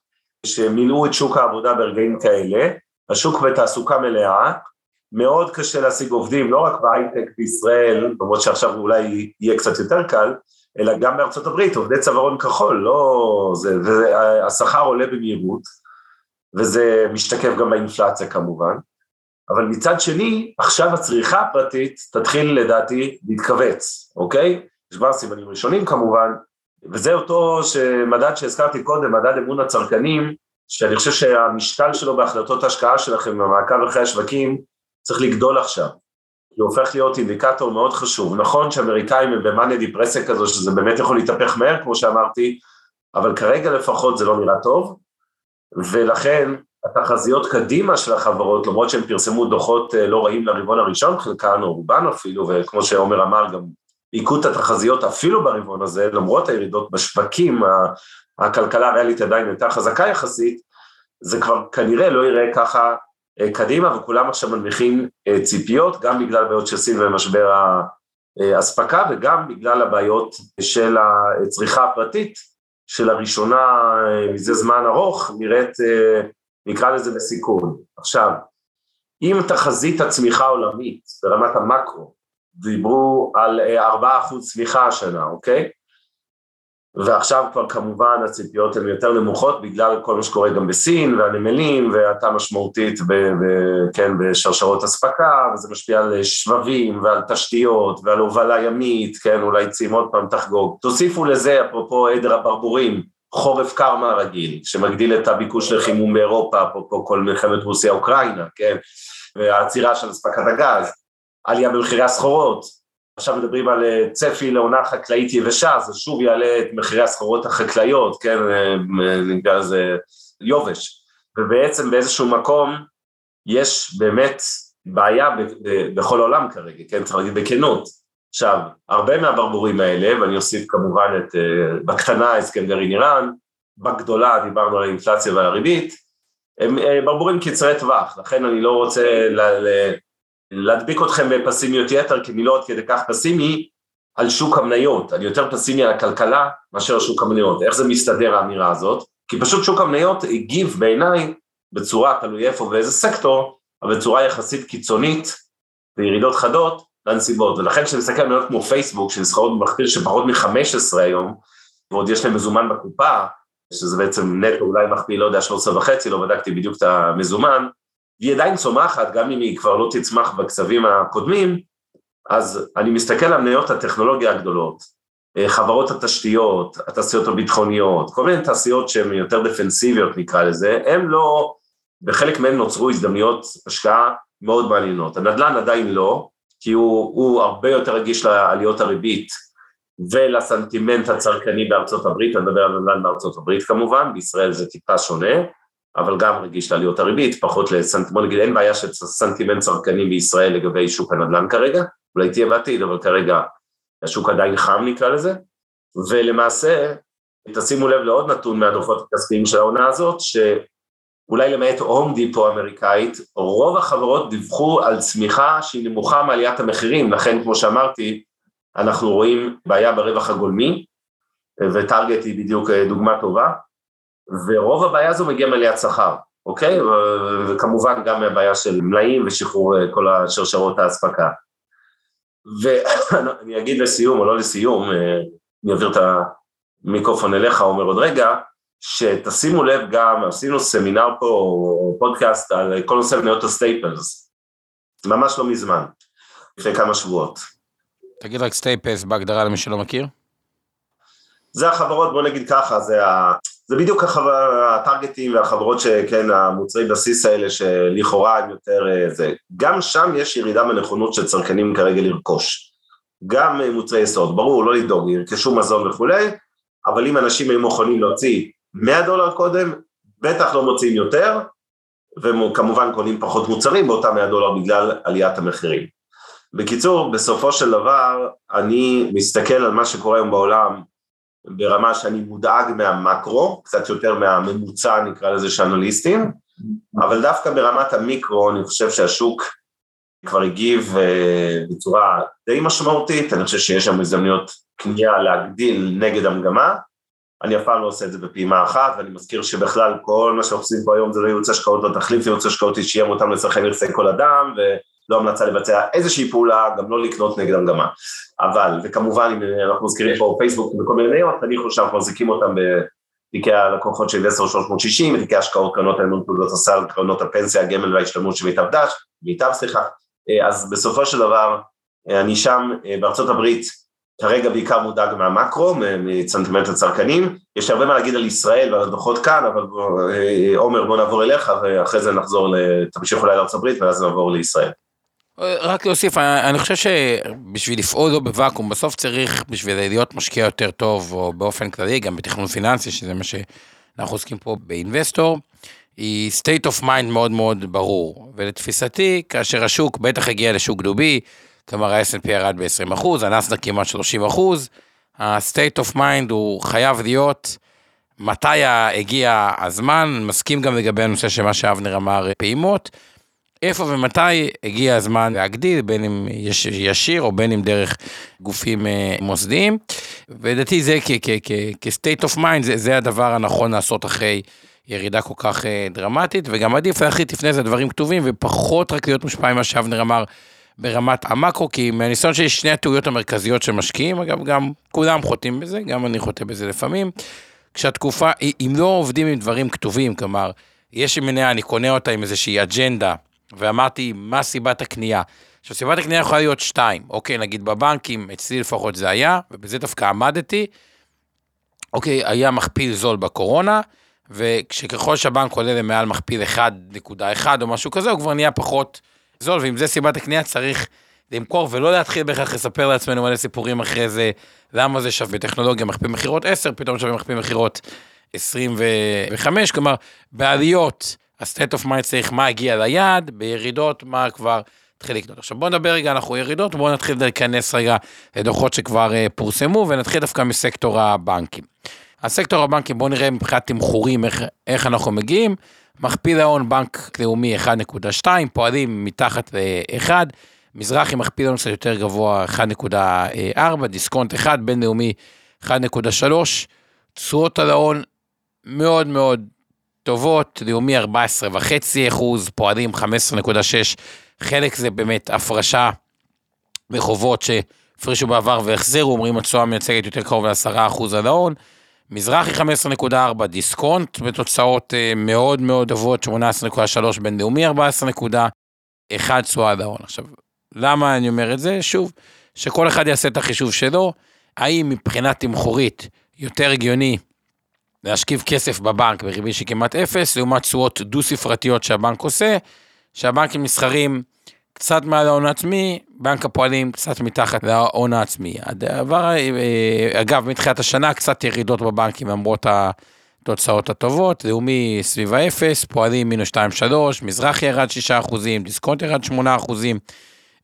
שמילאו את שוק העבודה ברגעים כאלה, השוק בתעסוקה מלאה, מאוד קשה להשיג עובדים, לא רק בהייטק בישראל, למרות שעכשיו אולי יהיה קצת יותר קל, אלא גם בארצות הברית, עובדי צווארון כחול, לא... זה, והשכר עולה במהירות, וזה משתקף גם באינפלציה כמובן, אבל מצד שני, עכשיו הצריכה הפרטית תתחיל לדעתי להתכווץ, אוקיי? יש כבר סימנים ראשונים כמובן, וזה אותו מדד שהזכרתי קודם, מדד אמון הצרכנים, שאני חושב שהמשקל שלו בהחלטות ההשקעה שלכם, במעקב אחרי השווקים, צריך לגדול עכשיו. כי הוא הופך להיות אינדיקטור מאוד חשוב. נכון שאמריקאים הם במאניה דיפרסיה כזו, שזה באמת יכול להתהפך מהר, כמו שאמרתי, אבל כרגע לפחות זה לא נראה טוב, ולכן התחזיות קדימה של החברות, למרות שהם פרסמו דוחות אה, לא רעים לרבעון הראשון, חלקן או רובן אפילו, וכמו שעומר אמר, גם היכו את התחזיות אפילו ברבעון הזה, למרות הירידות בשווקים, הכלכלה הריאלית עדיין יותר חזקה יחסית, זה כבר כנראה לא יראה ככה אה, קדימה, וכולם עכשיו מנמיכים אה, ציפיות, גם בגלל בעיות של סין ומשבר האספקה, וגם בגלל הבעיות של הצריכה הפרטית, שלראשונה מזה זמן ארוך נראית, נקרא לזה בסיכון. עכשיו, אם תחזית הצמיחה העולמית ברמת המקרו, דיברו על 4% צמיחה השנה, אוקיי? ועכשיו כבר כמובן הציפיות הן יותר נמוכות בגלל כל מה שקורה גם בסין והנמלים והאטה משמעותית ב, ב, כן, בשרשרות אספקה וזה משפיע על שבבים ועל תשתיות ועל הובלה ימית, כן, אולי צים עוד פעם תחגוג. תוסיפו לזה, אפרופו עדר הברבורים, חורף קרמה רגיל, שמגדיל את הביקוש לחימום באירופה, אפרופו כל מלחמת רוסיה-אוקראינה, כן, והעצירה של אספקת הגז, עלייה במחירי הסחורות, עכשיו מדברים על אה, צפי לעונה חקלאית יבשה, זה שוב יעלה את מחירי הסחורות החקלאיות, כן, אה, נקרא לזה יובש, ובעצם באיזשהו מקום יש באמת בעיה בכל העולם כרגע, כן, צריך להגיד בכנות. עכשיו, הרבה מהברבורים האלה, ואני אוסיף כמובן את, אה, בקטנה הסכם גרעין איראן, בגדולה דיברנו על האינפלציה ועל הריבית, הם ברבורים קצרי טווח, לכן אני לא רוצה ל, ל, להדביק אתכם בפסימיות יתר, כי אני לא עד כדי כך פסימי על שוק המניות, אני יותר פסימי על הכלכלה מאשר על שוק המניות. איך זה מסתדר האמירה הזאת? כי פשוט שוק המניות הגיב בעיניי בצורה, תלוי איפה ואיזה סקטור, אבל בצורה יחסית קיצונית וירידות חדות לנסיבות. ולכן כשאני מסתכל על מניות כמו פייסבוק, שנסחרות במכפיל של פחות מ-15 היום, ועוד יש להם מזומן בקופה, שזה בעצם נטו אולי מכפיל, לא יודע, 13 וחצי, לא בדקתי בדיוק את המזומן, והיא עדיין צומחת, גם אם היא כבר לא תצמח בקצבים הקודמים, אז אני מסתכל על מניות הטכנולוגיה הגדולות, אה, חברות התשתיות, התעשיות הביטחוניות, כל מיני תעשיות שהן יותר דפנסיביות נקרא לזה, הן לא, בחלק מהן נוצרו הזדמנויות השקעה מאוד מעניינות. הנדל"ן עדיין לא, כי הוא, הוא הרבה יותר רגיש לעליות הריבית ולסנטימנט הצרכני בארצות הברית, אני מדבר על נדל"ן בארצות הברית כמובן, בישראל זה טיפה שונה, אבל גם רגיש לעליות הריבית, פחות לסנט... בוא נגיד, אין בעיה של סנטימנט צרכני בישראל לגבי שוק הנדל"ן כרגע, אולי תהיה בעתיד, אבל כרגע השוק עדיין חם נקרא לזה, ולמעשה, תשימו לב לעוד נתון מהדוחות הכספיים של העונה הזאת, שאולי למעט הום דיפו אמריקאית, רוב החברות דיווחו על צמיחה שהיא נמוכה מעליית המחירים, לכן כמו שאמרתי, אנחנו רואים בעיה ברווח הגולמי, וטארגט היא בדיוק דוגמה טובה, ורוב הבעיה הזו מגיעה מעליית שכר, אוקיי? וכמובן גם מהבעיה של מלאים ושחרור כל השרשרות האספקה. ואני אגיד לסיום או לא לסיום, אני אעביר את המיקרופון אליך, אומר עוד רגע, שתשימו לב גם, עשינו סמינר פה, או פודקאסט על כל נושא מניות ה staples, ממש לא מזמן, לפני כמה שבועות. תגיד רק staples בהגדרה למי שלא מכיר. זה החברות, בוא נגיד ככה, זה, ה... זה בדיוק החבר... הטרגטים והחברות שכן, המוצרי בסיס האלה שלכאורה הם יותר זה. גם שם יש ירידה בנכונות של צרכנים כרגע לרכוש. גם מוצרי יסוד, ברור, לא לדאוג, ירכשו מזון וכולי, אבל אם אנשים היו מוכנים להוציא 100 דולר קודם, בטח לא מוציאים יותר, וכמובן קונים פחות מוצרים באותם 100 דולר בגלל עליית המחירים. בקיצור, בסופו של דבר, אני מסתכל על מה שקורה היום בעולם, ברמה שאני מודאג מהמקרו, קצת יותר מהממוצע נקרא לזה של אנליסטים, אבל דווקא ברמת המיקרו אני חושב שהשוק כבר הגיב בצורה די משמעותית, אני חושב שיש שם הזדמנויות קנייה להגדיל נגד המגמה, אני אף פעם לא עושה את זה בפעימה אחת, ואני מזכיר שבכלל כל מה שאנחנו עושים פה היום זה לא ייעוץ השקעות, לא תחליף ייעוץ השקעות שיהיה מותאם לצרכי נכסי כל אדם, ולא המלצה לבצע איזושהי פעולה, גם לא לקנות נגד המגמה. אבל, וכמובן אם אנחנו מזכירים פה פייסבוק וכל מיני מניות, אני חושב שאנחנו מחזיקים אותם בתיקי הלקוחות של 10-360, בתיקי השקעות, קרנות האמון פעולות הסל, קרנות הפנסיה, הגמל וההשתלמות של מיטב דש, מיטב סליחה, אז בסופו של דבר, אני שם בארצות הברית, כרגע בעיקר מודאג מהמקרו, מצנטימנט הצרכנים, יש הרבה מה להגיד על ישראל ועל הדוחות כאן, אבל עומר בוא נעבור אליך ואחרי זה נחזור, תמשיך אולי לארצות הברית ואז נעבור לישראל. רק להוסיף, אני חושב שבשביל לפעול לא בוואקום, בסוף צריך בשביל להיות משקיע יותר טוב, או באופן כללי, גם בתכנון פיננסי, שזה מה שאנחנו עוסקים פה באינבסטור, היא state of mind מאוד מאוד ברור. ולתפיסתי, כאשר השוק בטח הגיע לשוק דובי, כלומר ה-S&P ירד ב-20%, הנסדק כמעט 30%, ה-state of mind הוא חייב להיות מתי הגיע הזמן, מסכים גם לגבי הנושא של מה שאבנר אמר, פעימות, איפה ומתי הגיע הזמן להגדיל, בין אם יש, ישיר או בין אם דרך גופים אה, מוסדיים, ולדעתי זה כ-state of mind, זה, זה הדבר הנכון לעשות אחרי ירידה כל כך אה, דרמטית, וגם עדיף להחליט לפני זה דברים כתובים, ופחות רק להיות מושפע ממה שאבנר אמר. ברמת המאקרו, כי מהניסיון שלי שני הטעויות המרכזיות של משקיעים, אגב, גם כולם חוטאים בזה, גם אני חוטא בזה לפעמים. כשהתקופה, אם לא עובדים עם דברים כתובים, כלומר, יש מניה, אני קונה אותה עם איזושהי אג'נדה, ואמרתי, מה סיבת הקנייה? עכשיו, סיבת הקנייה יכולה להיות שתיים, אוקיי, נגיד בבנקים, אצלי לפחות זה היה, ובזה דווקא עמדתי, אוקיי, היה מכפיל זול בקורונה, וכשככל שהבנק עולה למעל מכפיל 1.1 או משהו כזה, הוא כבר נהיה פחות... זול, ואם זה סיבת הקנייה צריך למכור ולא להתחיל בהכרח לספר לעצמנו מלא סיפורים אחרי זה, למה זה שווה טכנולוגיה מכפיל מכירות 10, פתאום שווה מכפיל מכירות 25, כלומר, בעליות, ה-state of mind צריך מה הגיע ליעד, בירידות, מה כבר התחיל לקנות. עכשיו בואו נדבר רגע, אנחנו ירידות, בואו נתחיל להיכנס רגע לדוחות שכבר uh, פורסמו, ונתחיל דווקא מסקטור הבנקים. הסקטור הבנקים, בואו נראה מבחינת תמחורים איך, איך אנחנו מגיעים. מכפיל ההון בנק לאומי 1.2, פועלים מתחת ל-1, מזרחי מכפיל ההון קצת יותר גבוה 1.4, דיסקונט 1, בינלאומי 1.3, תשואות על ההון מאוד מאוד טובות, לאומי 14.5 אחוז, פועלים 15.6, חלק זה באמת הפרשה בחובות שהפרישו בעבר והחזירו, אומרים התשואה מייצגת יותר קרוב ל-10 אחוז על ההון, מזרחי 15.4, דיסקונט בתוצאות אה, מאוד מאוד טובות, 18.3, בינלאומי 14.1 תשואה על ההון. עכשיו, למה אני אומר את זה? שוב, שכל אחד יעשה את החישוב שלו, האם מבחינה תמחורית יותר הגיוני להשכיב כסף בבנק בריבית שכמעט אפס, לעומת תשואות דו-ספרתיות שהבנק עושה, שהבנקים נסחרים קצת מעל ההון העצמי, בנק הפועלים קצת מתחת להון העצמי. הדבר, אה, אגב, מתחילת השנה קצת ירידות בבנקים למרות התוצאות הטובות, לאומי סביב האפס, פועלים מינוס 2-3, מזרחי ירד 6 אחוזים, דיסקונט ירד 8 אחוזים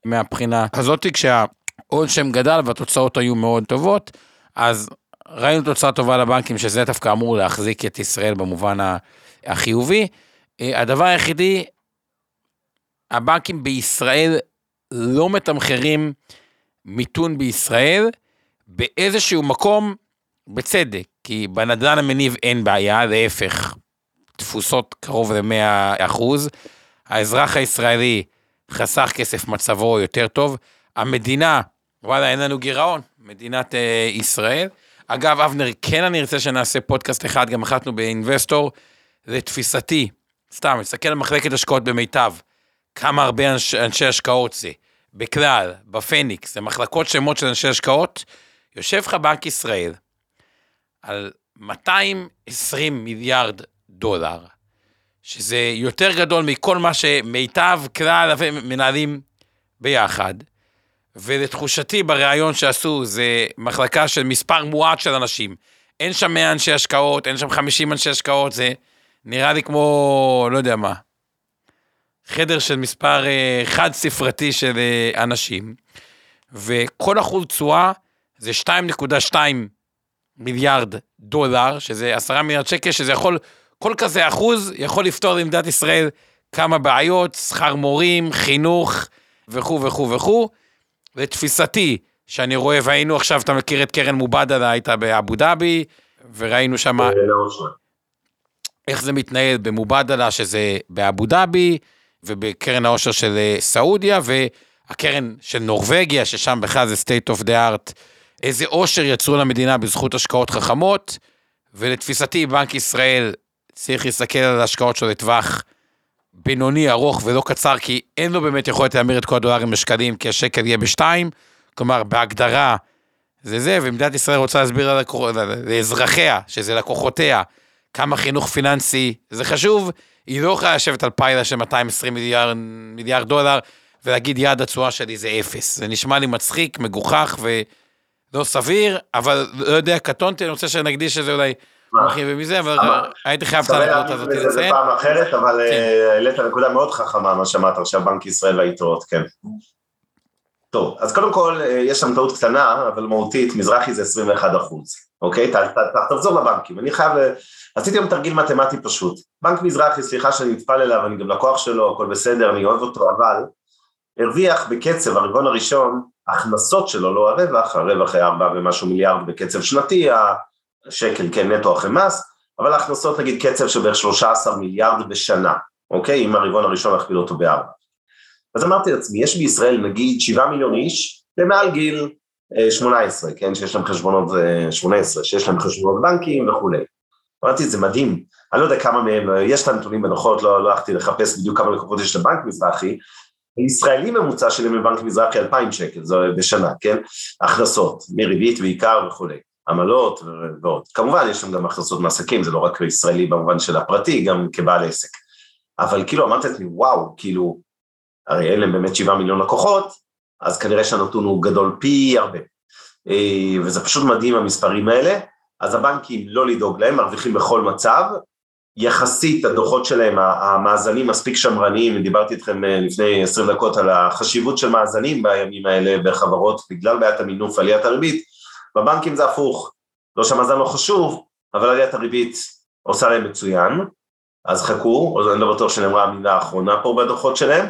מהבחינה הזאת, כשהעוד שם גדל והתוצאות היו מאוד טובות, אז ראינו תוצאה טובה לבנקים, שזה דווקא אמור להחזיק את ישראל במובן החיובי. אה, הדבר היחידי, הבנקים בישראל לא מתמחרים מיתון בישראל, באיזשהו מקום, בצדק, כי בנדל"ן המניב אין בעיה, להפך, תפוסות קרוב ל-100 אחוז. האזרח הישראלי חסך כסף, מצבו יותר טוב. המדינה, וואלה, אין לנו גירעון, מדינת אה, ישראל. אגב, אבנר, כן אני ארצה שנעשה פודקאסט אחד, גם החלטנו באינבסטור, לתפיסתי, סתם, נסתכל על מחלקת השקעות במיטב, כמה הרבה אנש, אנשי השקעות זה, בכלל, בפניקס, זה מחלקות שמות של אנשי השקעות, יושב לך בנק ישראל על 220 מיליארד דולר, שזה יותר גדול מכל מה שמיטב כלל מנהלים ביחד, ולתחושתי בריאיון שעשו, זה מחלקה של מספר מועט של אנשים. אין שם 100 אנשי השקעות, אין שם 50 אנשי השקעות, זה נראה לי כמו, לא יודע מה, חדר של מספר אה, חד ספרתי של אה, אנשים, וכל אחוז תשואה זה 2.2 מיליארד דולר, שזה 10 מיליארד שקל, שזה יכול, כל כזה אחוז יכול לפתור למדינת ישראל כמה בעיות, שכר מורים, חינוך וכו' וכו' וכו'. לתפיסתי, שאני רואה, והיינו עכשיו, אתה מכיר את קרן מובדלה, היית באבו דאבי, וראינו שם איך זה מתנהל במובדלה, שזה באבו דאבי, ובקרן העושר של אה, סעודיה, והקרן של נורבגיה, ששם בכלל זה state of the art, איזה עושר יצרו למדינה בזכות השקעות חכמות, ולתפיסתי, בנק ישראל צריך להסתכל על ההשקעות שלו לטווח בינוני, ארוך ולא קצר, כי אין לו באמת יכולת להמיר את כל הדולרים בשקלים, כי השקל יהיה בשתיים, כלומר, בהגדרה זה זה, ומדינת ישראל רוצה להסביר לאזרחיה, שזה לקוחותיה, כמה חינוך פיננסי זה חשוב, היא לא יכולה לשבת על פיילה של 220 מיליארד, מיליארד דולר, ולהגיד יעד התשואה שלי זה אפס. זה נשמע לי מצחיק, מגוחך ולא סביר, אבל לא יודע, קטונתי, אני רוצה שנקדיש לזה אולי מרחיב ומזה, אבל הייתי חייב את הנקודה הזאת לציין. זה פעם אחרת, אבל כן. אה, העלית נקודה מאוד חכמה, מה שאמרת עכשיו, בנק ישראל והיתרות, כן. טוב, אז קודם כל, אה, יש שם טעות קטנה, אבל מהותית, מזרחי זה 21 אחוז, אוקיי? תחזור לבנקים. אני חייב, עשיתי היום תרגיל מתמטי פשוט. בנק מזרחי, סליחה שאני נטפל אליו, אני גם לקוח שלו, הכל בסדר, אני אוהב אותו, אבל הרוויח בקצב הרבעון הראשון, הכנסות שלו, לא הרווח, הרווח היה 4 ומשהו מיליארד בקצב שנתי, השקל כן נטו אחרי מס, אבל ההכנסות נגיד קצב של בערך 13 מיליארד בשנה, אוקיי? אם הרבעון הראשון נכפיל אותו בארבע. אז אמרתי לעצמי, יש בישראל נגיד 7 מיליון איש למעל גיל 18, אה, כן, שיש להם חשבונות, 18, אה, שיש להם חשבונות בנקים וכולי. אמרתי, זה מדהים, אני לא יודע כמה מהם, יש את הנתונים בנוחות, לא, לא הלכתי לחפש בדיוק כמה לקוחות יש לבנק מזרחי, ישראלי ממוצע שלי בבנק מזרחי 2,000 שקל, זה בשנה, כן? הכנסות, מריבית בעיקר וכולי, עמלות ועוד. כמובן יש שם גם הכנסות מעסקים, זה לא רק ישראלי במובן של הפרטי, גם כבעל עסק. אבל כאילו אמרתי לעצמי, וואו, כאילו, הרי אין להם באמת שבעה מיליון לקוחות, אז כנראה שהנתון הוא גדול פי הרבה. אה, וזה פשוט מדהים המספרים האלה, אז הבנקים לא לדאוג להם, מרוויחים בכל מצב, יחסית הדוחות שלהם, המאזנים מספיק שמרניים, דיברתי איתכם אה, לפני עשרים דקות על החשיבות של מאזנים בימים האלה בחברות, בגלל בעיית המינוף ועליית הריבית, בבנקים זה הפוך, לא שהמאזן לא חשוב, אבל עליית הריבית עושה להם מצוין, אז חכו, אני לא בטוח שנאמרה המילה האחרונה פה בדוחות שלהם,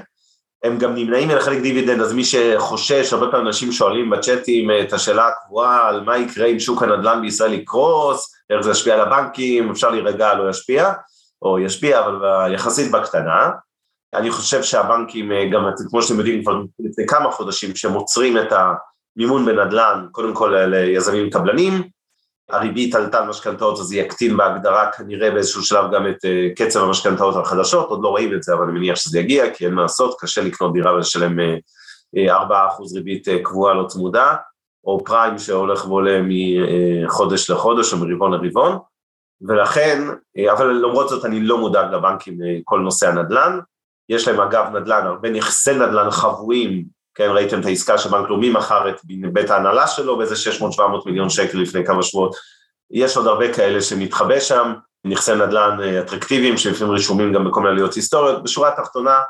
הם גם נמנעים מלחלק דיבידנד, אז מי שחושש, הרבה פעמים אנשים שואלים בצ'אטים את השאלה הקבועה על מה יקרה אם שוק הנדל"ן בישראל יקרוס, איך זה ישפיע על הבנקים, אפשר להירגע, לא ישפיע, או ישפיע, אבל יחסית בקטנה. אני חושב שהבנקים, אה, גם כמו שאתם יודעים כבר לפני כמה חודשים, שהם עוצרים את המימון בנדל"ן, קודם כל ליזמים קבלנים, הריבית עלתה על משכנתאות אז זה יקטין בהגדרה כנראה באיזשהו שלב גם את uh, קצב המשכנתאות החדשות, עוד לא רואים את זה אבל אני מניח שזה יגיע כי אין מה לעשות, קשה לקנות דירה ולשלם uh, uh, 4% ריבית קבועה לא צמודה, או פריים שהולך ועולה מחודש לחודש או מרבעון לרבעון, ולכן, אבל למרות זאת אני לא מודאג לבנקים כל נושא הנדל"ן, יש להם אגב נדל"ן, הרבה נכסי נדל"ן חבויים כן, ראיתם את העסקה שבנק לאומי מכר את בית ההנהלה שלו באיזה 600-700 מיליון שקל לפני כמה שבועות, יש עוד הרבה כאלה שמתחבא שם, נכסי נדל"ן אטרקטיביים שלפעמים רשומים גם בכל מיני עליות היסטוריות. בשורה התחתונה,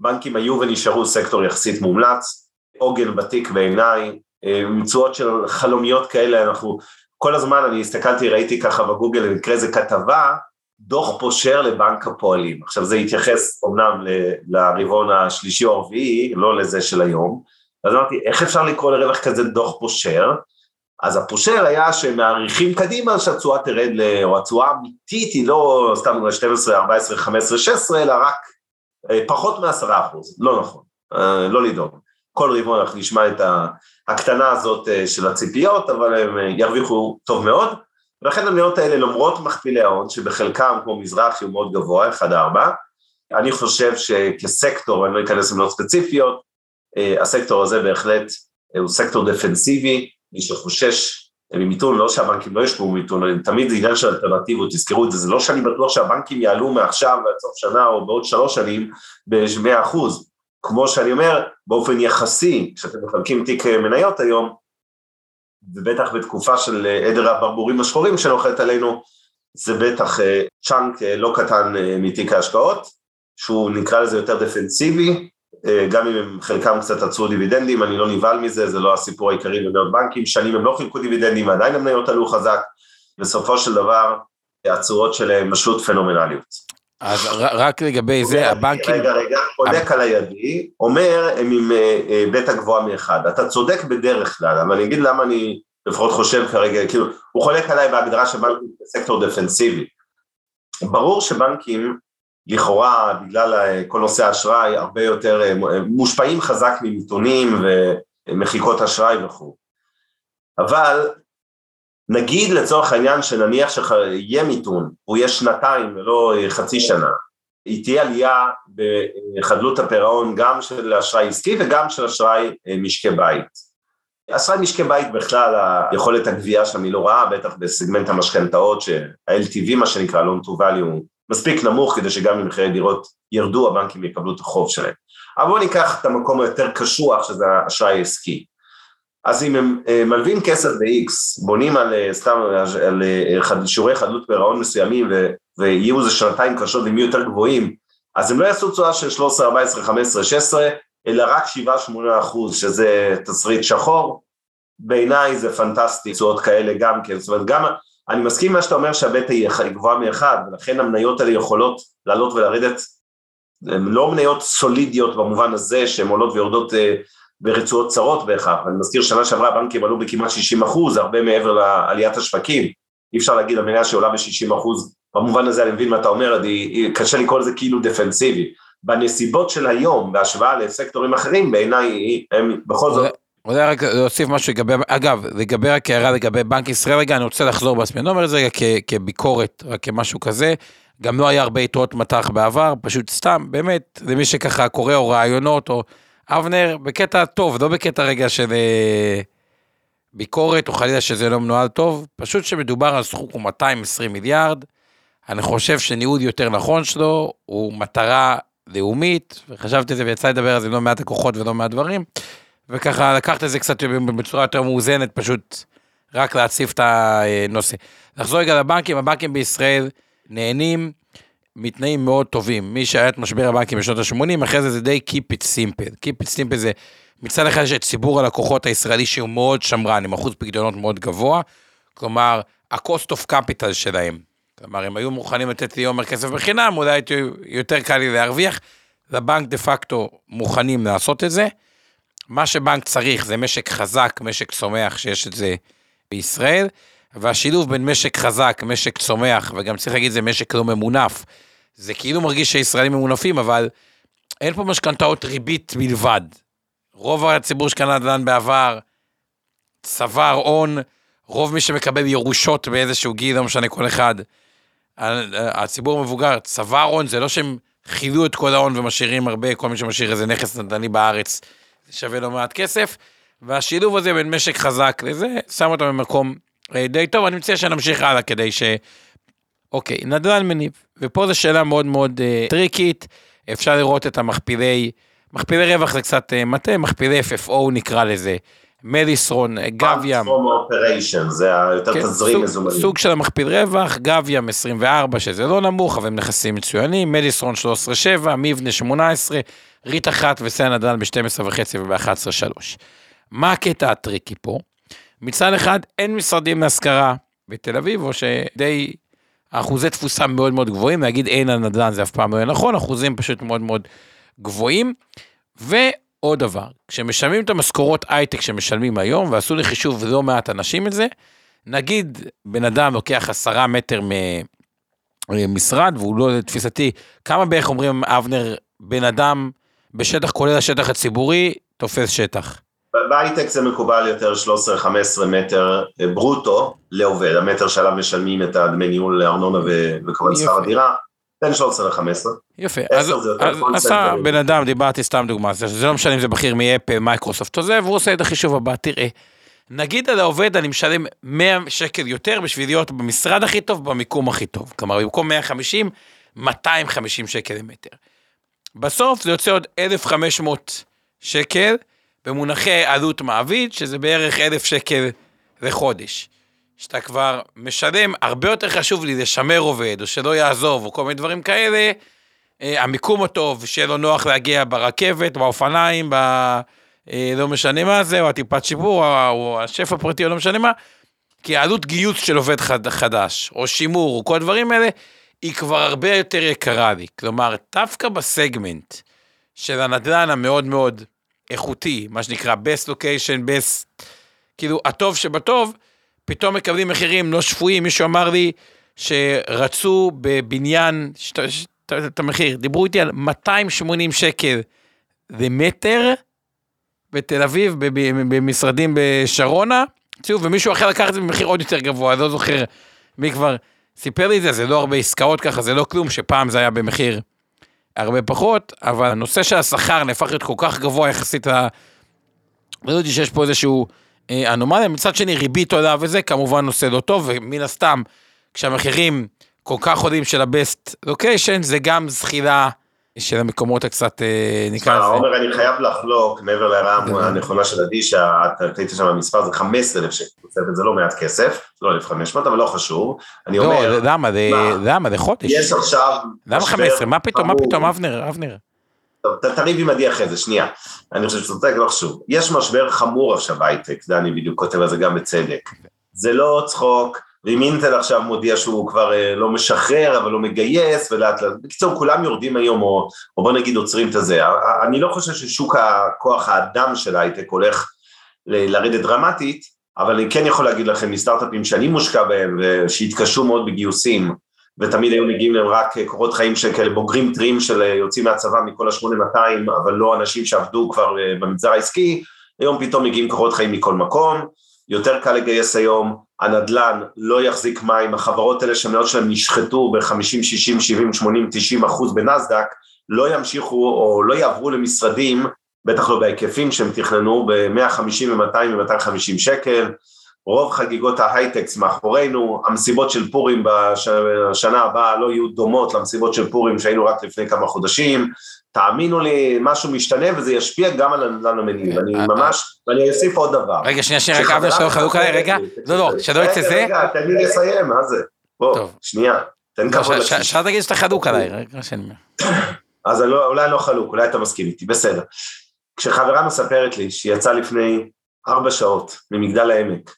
בנקים היו ונשארו סקטור יחסית מומלץ, עוגן ותיק בעיניי, ממצואות של חלומיות כאלה, אנחנו כל הזמן אני הסתכלתי, ראיתי ככה בגוגל, במקרה זה כתבה, דוח פושר לבנק הפועלים. עכשיו זה התייחס אומנם לרבעון השלישי או הרביעי, לא לזה של היום, אז אמרתי, איך אפשר לקרוא לרווח כזה דוח פושר? אז הפושר היה שמעריכים קדימה שהתשואה תרד, או התשואה האמיתית היא לא סתם 12, 14, 15, 16, אלא רק אה, פחות מ-10 אחוז, לא נכון, אה, לא לדאוג. כל רבעון אנחנו נשמע את הקטנה הזאת אה, של הציפיות, אבל הם ירוויחו טוב מאוד, ולכן המניות האלה למרות מכפילי ההון, שבחלקם כמו מזרחי הוא מאוד גבוה, 1-4, אני חושב שכסקטור, אני לא אכנס למניות ספציפיות, הסקטור הזה בהחלט הוא סקטור דפנסיבי, מי שחושש ממיתון, לא שהבנקים לא ישבו ממיתון, תמיד זה עניין של אלטרנטיבות, תזכרו את זה, זה לא שאני בטוח שהבנקים יעלו מעכשיו ועד סוף שנה או בעוד שלוש שנים ב-100 אחוז, כמו שאני אומר, באופן יחסי, כשאתם מחלקים תיק מניות היום, ובטח בתקופה של עדר הברבורים השחורים שנוחת עלינו, זה בטח צ'אנק לא קטן מתיק ההשקעות, שהוא נקרא לזה יותר דפנסיבי, אה, גם אם הם חלקם קצת עצרו דיבידנדים, אני לא נבהל מזה, זה לא הסיפור העיקרי במניות בנקים, שנים הם לא חילקו דיבידנדים ועדיין המניות עלו חזק, בסופו של דבר התשואות שלהם פשוט פנומנליות. אז רק לגבי זה, הבנקים... רגע, רגע, חולק על הידי, אומר הם עם אה, אה, בטא גבוהה מאחד. אתה צודק בדרך כלל, אבל אני אגיד למה אני לפחות חושב כרגע, כאילו, הוא חולק עליי בהגדרה של בנקים בסקטור דפנסיבי. ברור שבנקים לכאורה בגלל כל נושא האשראי הרבה יותר אה, מושפעים חזק ממיתונים ומחיקות אשראי וכו'. אבל נגיד לצורך העניין שנניח שיהיה מיתון, הוא יהיה שנתיים ולא חצי שנה, היא תהיה עלייה בחדלות הפירעון גם של אשראי עסקי וגם של אשראי אה, משקי בית. אשראי משקי בית בכלל, יכולת הגבייה שם היא לא רעה, בטח בסגמנט המשכנתאות, שה-LTV מה שנקרא, loan to value, מספיק נמוך כדי שגם אם מחירי דירות ירדו, הבנקים יקבלו את החוב שלהם. אבל בואו ניקח את המקום היותר קשוח, שזה האשראי העסקי. אז אם הם אה, מלווים כסף ב-X, בונים על אה, סתם, על אה, שיעורי חדלות פירעון מסוימים, ויהיו איזה שנתיים קשות והם יהיו יותר גבוהים, אז הם לא יעשו תשואה של 13, 14, 15, 16, אלא רק 7-8 אחוז, שזה תסריט שחור. בעיניי זה פנטסטי, תשואות כאלה גם כן, זאת אומרת גם אני מסכים עם מה שאתה אומר שהבטא היא גבוהה מאחד, ולכן המניות האלה יכולות לעלות ולרדת, הן לא מניות סולידיות במובן הזה שהן עולות ויורדות ברצועות צרות בהכרח, אני מזכיר שנה שעברה הבנקים עלו בכמעט 60 אחוז, הרבה מעבר לעליית השווקים, אי אפשר להגיד המניה שעולה ב-60 אחוז, במובן הזה אני מבין מה אתה אומר, אני, קשה לקרוא לזה כאילו דפנסיבי, בנסיבות של היום, בהשוואה לסקטורים אחרים, בעיניי הם בכל זאת רוצה רק להוסיף משהו לגבי, אגב, לגבי רק הערה לגבי בנק ישראל, רגע, אני רוצה לחזור בעצמי, אני לא אומר את זה רגע כביקורת, רק כמשהו כזה, גם לא היה הרבה יתרות מטח בעבר, פשוט סתם, באמת, למי שככה קורא או רעיונות, או אבנר, בקטע טוב, לא בקטע רגע של אה, ביקורת, או חלילה שזה לא מנוהל טוב, פשוט שמדובר על סכום הוא 220 מיליארד, אני חושב שניהול יותר נכון שלו, הוא מטרה לאומית, וחשבתי על זה ויצא לדבר על זה לא מעט לקוחות ולא מעט דברים. וככה לקחת את זה קצת בצורה יותר מאוזנת, פשוט רק להציף את הנושא. לחזור רגע לבנקים, הבנקים בישראל נהנים מתנאים מאוד טובים. מי שהיה את משבר הבנקים בשנות ה-80, אחרי זה זה די Keep it simple. Keep it simple זה, מצד אחד יש את ציבור הלקוחות הישראלי שהוא מאוד שמרן, עם אחוז פקדונות מאוד גבוה, כלומר, ה-cost of capital שלהם. כלומר, הם היו מוכנים לתת לי עומר כסף בחינם, אולי יותר קל לי להרוויח. לבנק דה פקטו מוכנים לעשות את זה. מה שבנק צריך זה משק חזק, משק צומח, שיש את זה בישראל, והשילוב בין משק חזק, משק צומח, וגם צריך להגיד זה משק לא ממונף. זה כאילו מרגיש שישראלים ממונפים, אבל אין פה משכנתאות ריבית בלבד. רוב הציבור שקנה נדל"ן בעבר צבר הון, רוב מי שמקבל ירושות באיזשהו גיל, לא משנה כל אחד. הציבור המבוגר צבר הון, זה לא שהם חילו את כל ההון ומשאירים הרבה, כל מי שמשאיר איזה נכס נדל"ני בארץ, זה שווה לא מעט כסף, והשילוב הזה בין משק חזק לזה, שם אותם במקום אה, די טוב, אני מציע שנמשיך הלאה כדי ש... אוקיי, נדל"ן מניב, ופה זו שאלה מאוד מאוד uh, טריקית, אפשר לראות את המכפילי, מכפילי רווח זה קצת uh, מטעה, מכפילי FFO נקרא לזה. מליסרון, גב-ים. operation, זה יותר כן, תזרים מזומנים. סוג של המכפיל רווח, גב-ים 24, שזה לא נמוך, אבל הם נכסים מצוינים, מליסרון 13.7, מבנה 18, ריט אחת וסלע נדל"ן ב-12.5 וב-11.3. מה הקטע ה tricky פה? מצד אחד, אין משרדים להשכרה בתל אביב, או שדי אחוזי תפוסה מאוד מאוד גבוהים, להגיד אין על נדל"ן זה אף פעם לא נכון, אחוזים פשוט מאוד מאוד גבוהים. ועוד דבר, כשמשלמים את המשכורות הייטק שמשלמים היום, ועשו לי חישוב לא מעט אנשים את זה, נגיד בן אדם לוקח עשרה מטר ממשרד, והוא לא לתפיסתי, כמה בערך אומרים אבנר, בן אדם בשטח כולל השטח הציבורי, תופס שטח. בהייטק זה מקובל יותר 13-15 מטר אה, ברוטו לעובד, המטר שעליו משלמים את הדמי ניהול לארנונה וכמובן שכר. הדירה, בין 13 ל-15. יפה, אז, אז קונספט עשה. בן אדם, דיברתי סתם דוגמה, זה, זה לא משנה אם זה בכיר מאפל, מייקרוסופט או זה, והוא עושה את החישוב הבא, תראה, נגיד על העובד אני משלם 100 שקל יותר בשביל להיות במשרד הכי טוב, במיקום הכי טוב, כלומר במקום 150, 250 שקל למטר. בסוף זה יוצא עוד 1,500 שקל במונחי עלות מעביד, שזה בערך 1,000 שקל לחודש. שאתה כבר משלם, הרבה יותר חשוב לי לשמר עובד, או שלא יעזוב, או כל מיני דברים כאלה, אה, המיקום הטוב, שיהיה לו נוח להגיע ברכבת, באופניים, ב... אה, לא משנה מה זה, או הטיפת שיפור, או השף הפרטי, או לא משנה מה, כי העלות גיוס של עובד חד, חדש, או שימור, או כל הדברים האלה, היא כבר הרבה יותר יקרה לי. כלומר, דווקא בסגמנט של הנדל"ן המאוד מאוד איכותי, מה שנקרא best location, best, כאילו, הטוב שבטוב, פתאום מקבלים מחירים לא שפויים. מישהו אמר לי שרצו בבניין, את המחיר, דיברו איתי על 280 שקל למטר בתל אביב, במשרדים בשרונה, תראו, ומישהו אחר לקח את זה במחיר עוד יותר גבוה, אני לא זוכר מי כבר סיפר לי את זה, זה לא הרבה עסקאות ככה, זה לא כלום, שפעם זה היה במחיר הרבה פחות, אבל הנושא של השכר נהפך להיות כל כך גבוה יחסית ל... לא ידעתי שיש פה איזשהו אה, אנומליה, מצד שני ריבית עולה וזה כמובן נושא לא טוב, ומן הסתם, כשהמחירים כל כך עולים של ה-best location, זה גם זחילה של המקומות הקצת, אה, נקרא לזה. עומר, אני חייב לחלוק, מעבר להערה דבר. הנכונה של עדי, שאת היית שם במספר, זה 15,000 שקל, זה לא מעט כסף, לא 1,500, אבל לא חשוב. אני לא, אומר, למה? זה- מה? למה? זה חודש. יש עכשיו... למה משבר 15? מה פתאום? מה. פתאום, אבנר? אבנר. טוב, תריב עם עדי אחרי זה, שנייה. אני חושב שאתה צודק, לא חשוב. יש משבר חמור עכשיו בהייטק, דני בדיוק כותב על זה גם בצדק. זה לא צחוק, ואם אינטל עכשיו מודיע שהוא כבר אה, לא משחרר, אבל לא מגייס, ולאט לאט, בקיצור, כולם יורדים היום, או, או בוא נגיד עוצרים את הזה. אני לא חושב ששוק הכוח האדם של ההייטק הולך לרדת דרמטית, אבל אני כן יכול להגיד לכם מסטארט-אפים שאני מושקע בהם, ושהתקשו מאוד בגיוסים, ותמיד היו מגיעים להם רק קורות חיים של כאלה בוגרים טריים של אה, יוצאים מהצבא מכל ה-8200, אבל לא אנשים שעבדו כבר אה, במגזר העסקי, היום פתאום מגיעים קורות חיים מכל מקום, יותר קל לגייס היום, הנדל"ן לא יחזיק מים, החברות האלה שהמניות שלהם נשחטו ב-50, 60, 70, 80, 90 אחוז בנסדק, לא ימשיכו או לא יעברו למשרדים, בטח לא בהיקפים שהם תכננו, ב-150 ו-200 ו-250 שקל, רוב חגיגות ההייטקס מאחורינו, המסיבות של פורים בשנה הבאה לא יהיו דומות למסיבות של פורים שהיינו רק לפני כמה חודשים, תאמינו לי, משהו משתנה וזה ישפיע גם על הנדל"ן המניב, אני אה, ממש, ואני אוסיף עוד דבר. רגע, שנייה, שנייה, רק אבנר שלא חלוק עליי, רגע. לא, לא, שלא יצא זה. רגע, רגע, תן לי לסיים, מה זה? בוא. שנייה, תן לא, כבוד לקשיש. שאל תגיד שאתה חלוק עליי, רגע, שאני. <coughs> אז לא, אולי לא חלוק, אולי אתה מסכים איתי, בסדר. כשחברה מספרת לי שהיא יצאה לפני ארבע שעות ממגדל העמק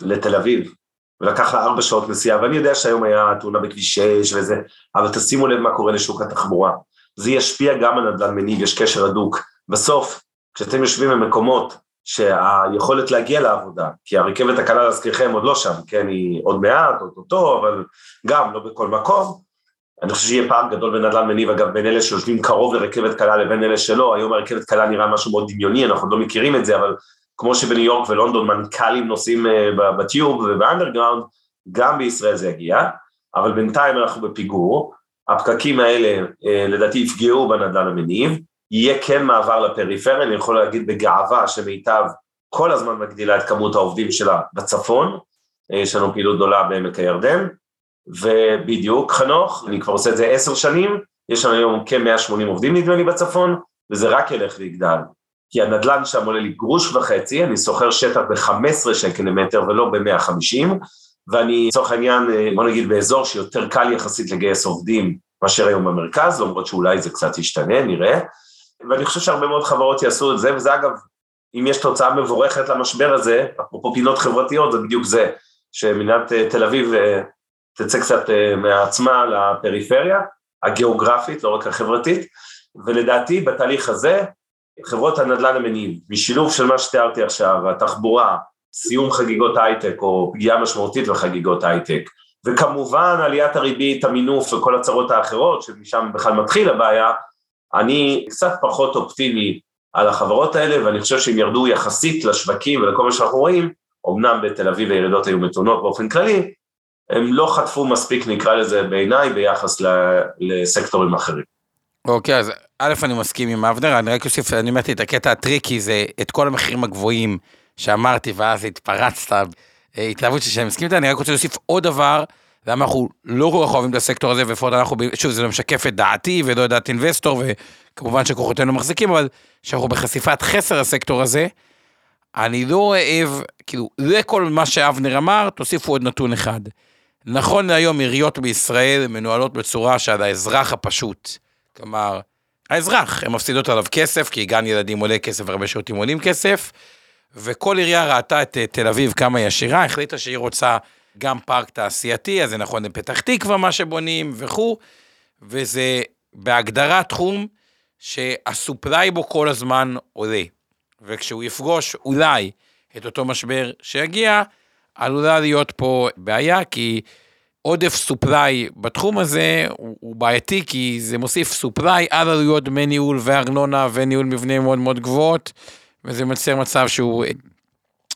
לתל אביב, ולקח לה ארבע שעות נסיעה, ואני יודע שהיום היה תאונה בכביש 6 וזה, אבל תשימו לב מה קורה לשוק התחבורה. זה ישפיע גם על נדל"ן מניב, יש קשר הדוק. בסוף, כשאתם יושבים במקומות שהיכולת להגיע לעבודה, כי הרכבת הקלה להזכירכם עוד לא שם, כן, היא עוד מעט, עוד אותו, אבל גם לא בכל מקום, אני חושב שיהיה פער גדול בנדל"ן מניב, אגב, בין אלה שיושבים קרוב לרכבת קלה לבין אלה שלא, היום הרכבת קלה נראה משהו מאוד דמיוני, אנחנו לא מכירים את זה, אבל כמו שבניו יורק ולונדון מנכ"לים נוסעים אה, ב tube וב underground, גם בישראל זה יגיע, אבל בינתיים אנחנו בפיגור, הפקקים האלה אה, לדעתי יפגעו בנדל"ן המניב, יהיה כן מעבר לפריפריה, אני יכול להגיד בגאווה שמיטב כל הזמן מגדילה את כמות העובדים שלה בצפון, אה, יש לנו פעילות גדולה בעמק הירדן, ובדיוק חנוך, אני כבר עושה את זה עשר שנים, יש לנו היום כ-180 עובדים נדמה לי בצפון, וזה רק ילך ויגדל. כי הנדלן שם עולה לי גרוש וחצי, אני שוכר שטח ב-15 שקל למטר ולא ב-150, ואני לצורך העניין, אה, בוא נגיד באזור שיותר קל יחסית לגייס עובדים מאשר היום במרכז, למרות שאולי זה קצת ישתנה, נראה. ואני חושב שהרבה מאוד חברות יעשו את זה, וזה אגב, אם יש תוצאה מבורכת למשבר הזה, אפרופו פינות חברתיות, זה בדיוק זה, שמדינת אה, תל אביב אה, תצא קצת מעצמה לפריפריה, הגיאוגרפית, לא רק החברתית, ולדעתי בתהליך הזה, חברות הנדל"ן המניעים, משילוב של מה שתיארתי עכשיו, התחבורה, סיום חגיגות הייטק או פגיעה משמעותית בחגיגות הייטק, וכמובן עליית הריבית, המינוף וכל הצרות האחרות, שמשם בכלל מתחיל הבעיה, אני קצת פחות אופטימי על החברות האלה, ואני חושב שהם ירדו יחסית לשווקים ולכל מה שאנחנו רואים, אמנם בתל אביב הירידות היו מתונות באופן כללי, הם לא חטפו מספיק, נקרא לזה בעיניי, ביחס לסקטורים אחרים. אוקיי, אז א', אני מסכים עם אבנר, אני רק אוסיף, אני אמרתי את הקטע הטריקי, זה את כל המחירים הגבוהים שאמרתי, ואז התפרצת, אה, התלהבות שאני מסכים איתה, אני רק רוצה להוסיף עוד דבר, למה אנחנו לא כל כך אוהבים את הסקטור הזה, ולפחות אנחנו, שוב, זה לא משקף את דעתי ולא את דעת אינבסטור, וכמובן שכוחותינו מחזיקים, אבל שאנחנו בחשיפת חסר הסקטור הזה, אני לא אוהב, כאילו, לכל מה שאבנר אמר, תוסיפו עוד נתון אחד. נכון להיום עיריות בישראל מנוהלות בצורה שעל האזרח הפשוט, כלומר, האזרח, הן מפסידות עליו כסף, כי גן ילדים עולה כסף והרבה שירותים עולים כסף, וכל עירייה ראתה את אה, תל אביב כמה היא עשירה, החליטה שהיא רוצה גם פארק תעשייתי, אז זה נכון לפתח תקווה מה שבונים וכו', וזה בהגדרה תחום שהסופליי בו כל הזמן עולה. וכשהוא יפגוש אולי את אותו משבר שיגיע, עלולה להיות פה בעיה, כי עודף סופליי בתחום הזה הוא, הוא בעייתי, כי זה מוסיף סופליי על עלויות דמי ניהול וארנונה וניהול מבנים מאוד מאוד גבוהות, וזה מייצר מצב שהוא אה,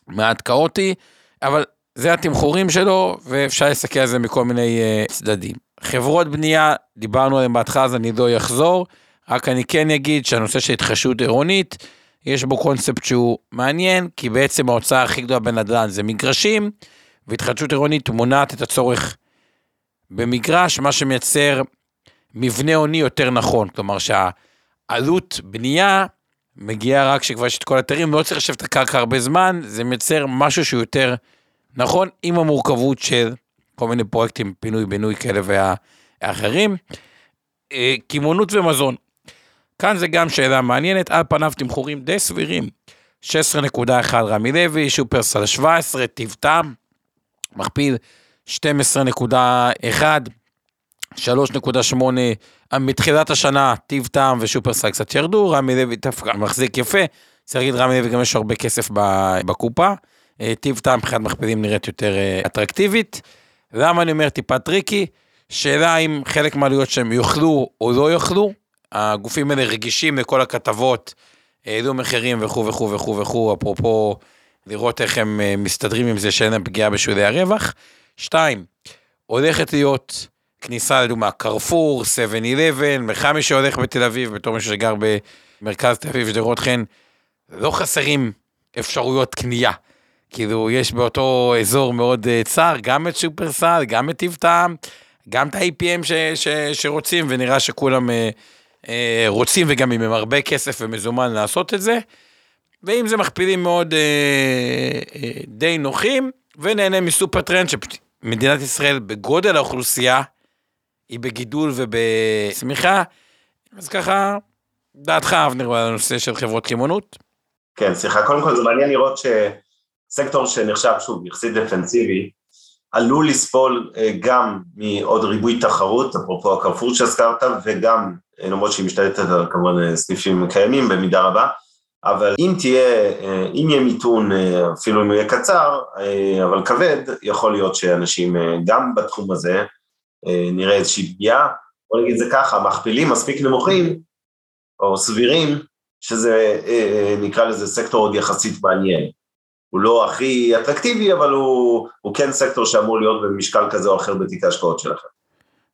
מעט כאוטי, אבל זה התמחורים שלו, ואפשר להסתכל על זה מכל מיני uh, צדדים. חברות בנייה, דיברנו עליהן בהתחלה, אז אני לא אחזור, רק אני כן אגיד שהנושא של התחדשות עירונית, יש בו קונספט שהוא מעניין, כי בעצם ההוצאה הכי גדולה בנדל"ן זה מגרשים, והתחדשות עירונית מונעת את הצורך במגרש, מה שמייצר מבנה הוני יותר נכון. כלומר שהעלות בנייה מגיעה רק כשכבר יש את כל האתרים, לא צריך לשבת את הקרקע הרבה זמן, זה מייצר משהו שהוא יותר נכון, עם המורכבות של כל מיני פרויקטים, פינוי-בינוי כאלה ואחרים. אה, קמעונות ומזון. כאן זה גם שאלה מעניינת, על פניו תמחורים די סבירים. 16.1 רמי לוי, שופרסל 17, טיב טעם, מכפיל 12.1, 3.8, מתחילת השנה טיב טעם ושופרסל קצת ירדו, רמי לוי דווקא מחזיק יפה, צריך להגיד רמי לוי גם יש הרבה כסף בקופה, אה, טיב טעם מבחינת מכפילים נראית יותר אה, אטרקטיבית. למה אני אומר טיפה tricky? שאלה אם חלק מהעלויות שהם יאכלו או לא יאכלו, הגופים האלה רגישים לכל הכתבות, העלו מחירים וכו' וכו' וכו' וכו', אפרופו לראות איך הם אה, מסתדרים עם זה שאין להם פגיעה בשולי הרווח. שתיים, הולכת להיות כניסה לדוגמה קרפור, 7-11, מחמי שהולך בתל אביב, בתור מישהו שגר במרכז תל אביב, שדרות חן, לא חסרים אפשרויות קנייה. כאילו, יש באותו אזור מאוד uh, צר, גם את שופרסל, גם את טיב טעם, גם את ה-APM ש, ש, שרוצים, ונראה שכולם uh, uh, רוצים, וגם אם הם הרבה כסף ומזומן לעשות את זה. ואם זה מכפילים מאוד uh, uh, די נוחים, ונהנה מסופר טרנד שמדינת ישראל בגודל האוכלוסייה, היא בגידול ובצמיחה, אז ככה, דעתך אבנר על הנושא של חברות קמעונות? כן, סליחה, קודם כל זה מעניין לראות שסקטור שנחשב שוב יחסית דפנסיבי, עלול לסבול אה, גם מעוד ריבוי תחרות, אפרופו הקרפור שהזכרת, וגם, אה, למרות שהיא משתלטת על כמובן אה, סניפים קיימים במידה רבה, אבל אם תהיה, אם יהיה מיתון, אפילו אם יהיה קצר, אבל כבד, יכול להיות שאנשים גם בתחום הזה נראה איזושהי פגיעה, בוא נגיד זה ככה, מכפילים מספיק נמוכים, או סבירים, שזה נקרא לזה סקטור עוד יחסית מעניין. הוא לא הכי אטרקטיבי, אבל הוא, הוא כן סקטור שאמור להיות במשקל כזה או אחר בתיק ההשקעות שלכם.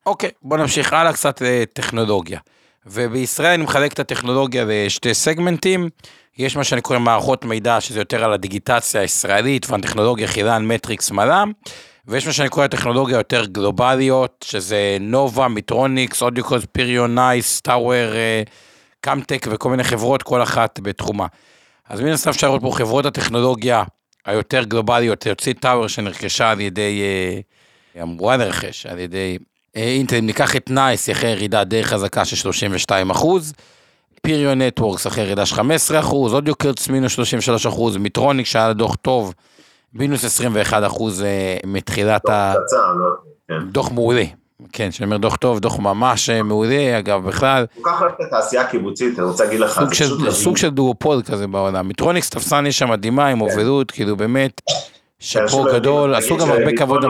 אוקיי, okay, בוא נמשיך הלאה קצת לטכנולוגיה. ובישראל אני מחלק את הטכנולוגיה לשתי סגמנטים. יש מה שאני קורא מערכות מידע, שזה יותר על הדיגיטציה הישראלית, והטכנולוגיה חילן, מטריקס, מלם. ויש מה שאני קורא טכנולוגיה יותר גלובליות, שזה נובה, מיטרוניקס, אודיוקודס, פיריון, נייס, טאוור, קמטק וכל מיני חברות, כל אחת בתחומה. אז מן הסתם אפשר לראות פה חברות הטכנולוגיה היותר גלובליות, יוצאי טאוור שנרכשה על ידי, אה, אמורה להירכש על ידי אה, אינטל, אם ניקח את נייס, אחרי ירידה די חזקה של 32 אחוז, פיריון נטוורקס אחרי ירידה של 15 אחוז, אודיוקודס מינוס 33 אחוז, מיטרוניק שהיה לה דוח טוב, מינוס 21 אחוז אה, מתחילת ה... לא? כן. דוח מעולה. כן, שאני אומר דוח טוב, דוח ממש אה, מעולה, אגב, בכלל, כל כך אוהב את התעשייה הקיבוצית, אני רוצה להגיד לך, סוג זה של, פשוט מדהים. סוג של דואופול כזה בעולם. מיטרוניקס תפסה נישה מדהימה עם הובלות, כאילו באמת, שאפו אנשים לא גדול, עשו גם הרבה כבוד.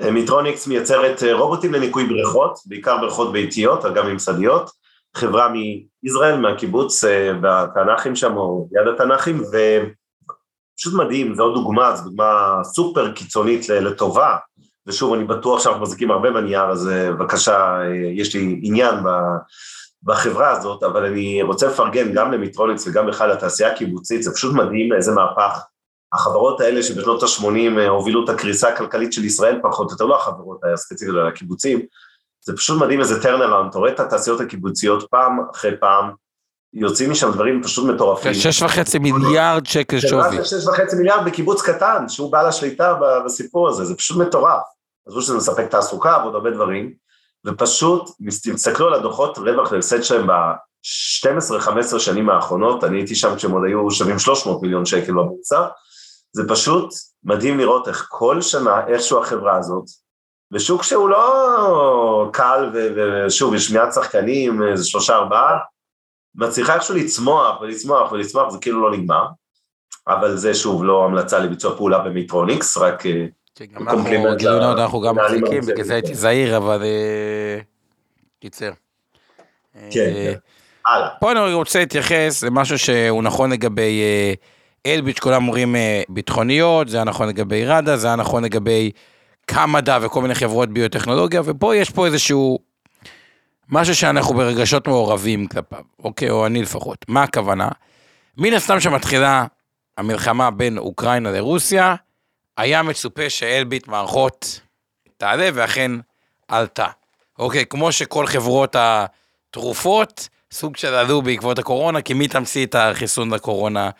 אה, מיטרוניקס מייצרת רובוטים לניקוי בריכות, בעיקר בריכות ביתיות, אגב גם מוסדיות, חברה מישראל, מהקיבוץ בתנ"כים שם, או יד התנ"כים, ופשוט מדהים, זו עוד דוגמה, זו דוגמה סופר קיצונית לטובה, ושוב, אני בטוח שאנחנו מחזיקים הרבה בנייר, אז אה, בבקשה, אה, יש לי עניין בחברה הזאת, אבל אני רוצה לפרגן גם למיטרוניקס וגם בכלל לתעשייה הקיבוצית, זה פשוט מדהים איזה מהפך. החברות האלה שבשנות ה-80 הובילו את הקריסה הכלכלית של ישראל פחות יותר, לא החברות הספציפיות, אלא הקיבוצים, זה פשוט מדהים איזה turnaround, אתה רואה את התעשיות הקיבוציות פעם אחרי פעם, יוצאים משם דברים פשוט מטורפים. שש וחצי מיליארד שקל שווי. שש וחצי מיליארד בקיבוץ קטן, שהוא בעל השליטה בסיפור הזה, זה פשוט מטורף. עזבו שזה מספק תעסוקה ועוד הרבה דברים, ופשוט, תסתכלו על הדוחות רווח והפסד שלהם ב-12-15 שנים האחרונות, אני הייתי שם כשהם עוד היו שווים 300 מיליון שקל בבורסה, זה פשוט מדהים לראות איך כל שנה, איכשהו החברה הזאת, בשוק שהוא לא קל, ושוב, יש מעט שחקנים, איזה שלושה ארבעה, מצליחה איכשהו לצמוח ולצמוח ולצמוח, זה כאילו לא נגמר. אבל זה שוב לא המלצה לביצוע פעולה במיטרוניקס, רק אה, כן, compliance אנחנו, גילוי נאות, אנחנו גם מחזיקים. בגלל זה הייתי זהיר, אבל... אה, קיצר. כן, אה, כן. הלאה. פה אני רוצה להתייחס למשהו שהוא נכון לגבי אלביץ', כולם אומרים ביטחוניות, זה היה נכון לגבי ראדה, זה היה נכון לגבי קמדה וכל מיני חברות ביוטכנולוגיה, ופה יש פה איזשהו משהו שאנחנו ברגשות מעורבים כלפיו, אוקיי, או אני לפחות. מה הכוונה? מן הסתם שמתחילה המלחמה בין אוקראינה לרוסיה, היה מצופה שאלביט מערכות תעלה, ואכן עלתה. אוקיי, כמו שכל חברות התרופות, סוג של עלו בעקבות הקורונה, כי מי תמציא את החיסון לקורונה?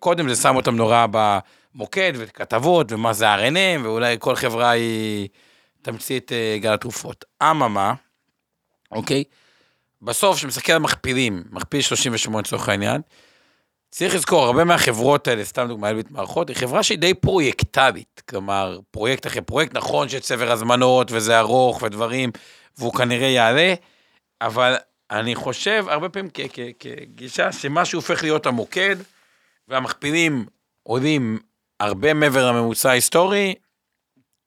קודם זה שם אותם נורא במוקד, וכתבות, ומה זה RNM, ואולי כל חברה היא תמציא את אה, גל התרופות. אממה, אוקיי? בסוף, כשמסתכל על מכפילים, מכפיל 38 לצורך העניין, צריך לזכור, הרבה מהחברות האלה, סתם דוגמא, אלביט מערכות, היא חברה שהיא די פרויקטלית. כלומר, פרויקט אחרי פרויקט, נכון שיש צבר הזמנות וזה ארוך ודברים, והוא כנראה יעלה, אבל אני חושב הרבה פעמים כגישה שמשהו הופך להיות המוקד, והמכפילים עולים הרבה מעבר לממוצע ההיסטורי,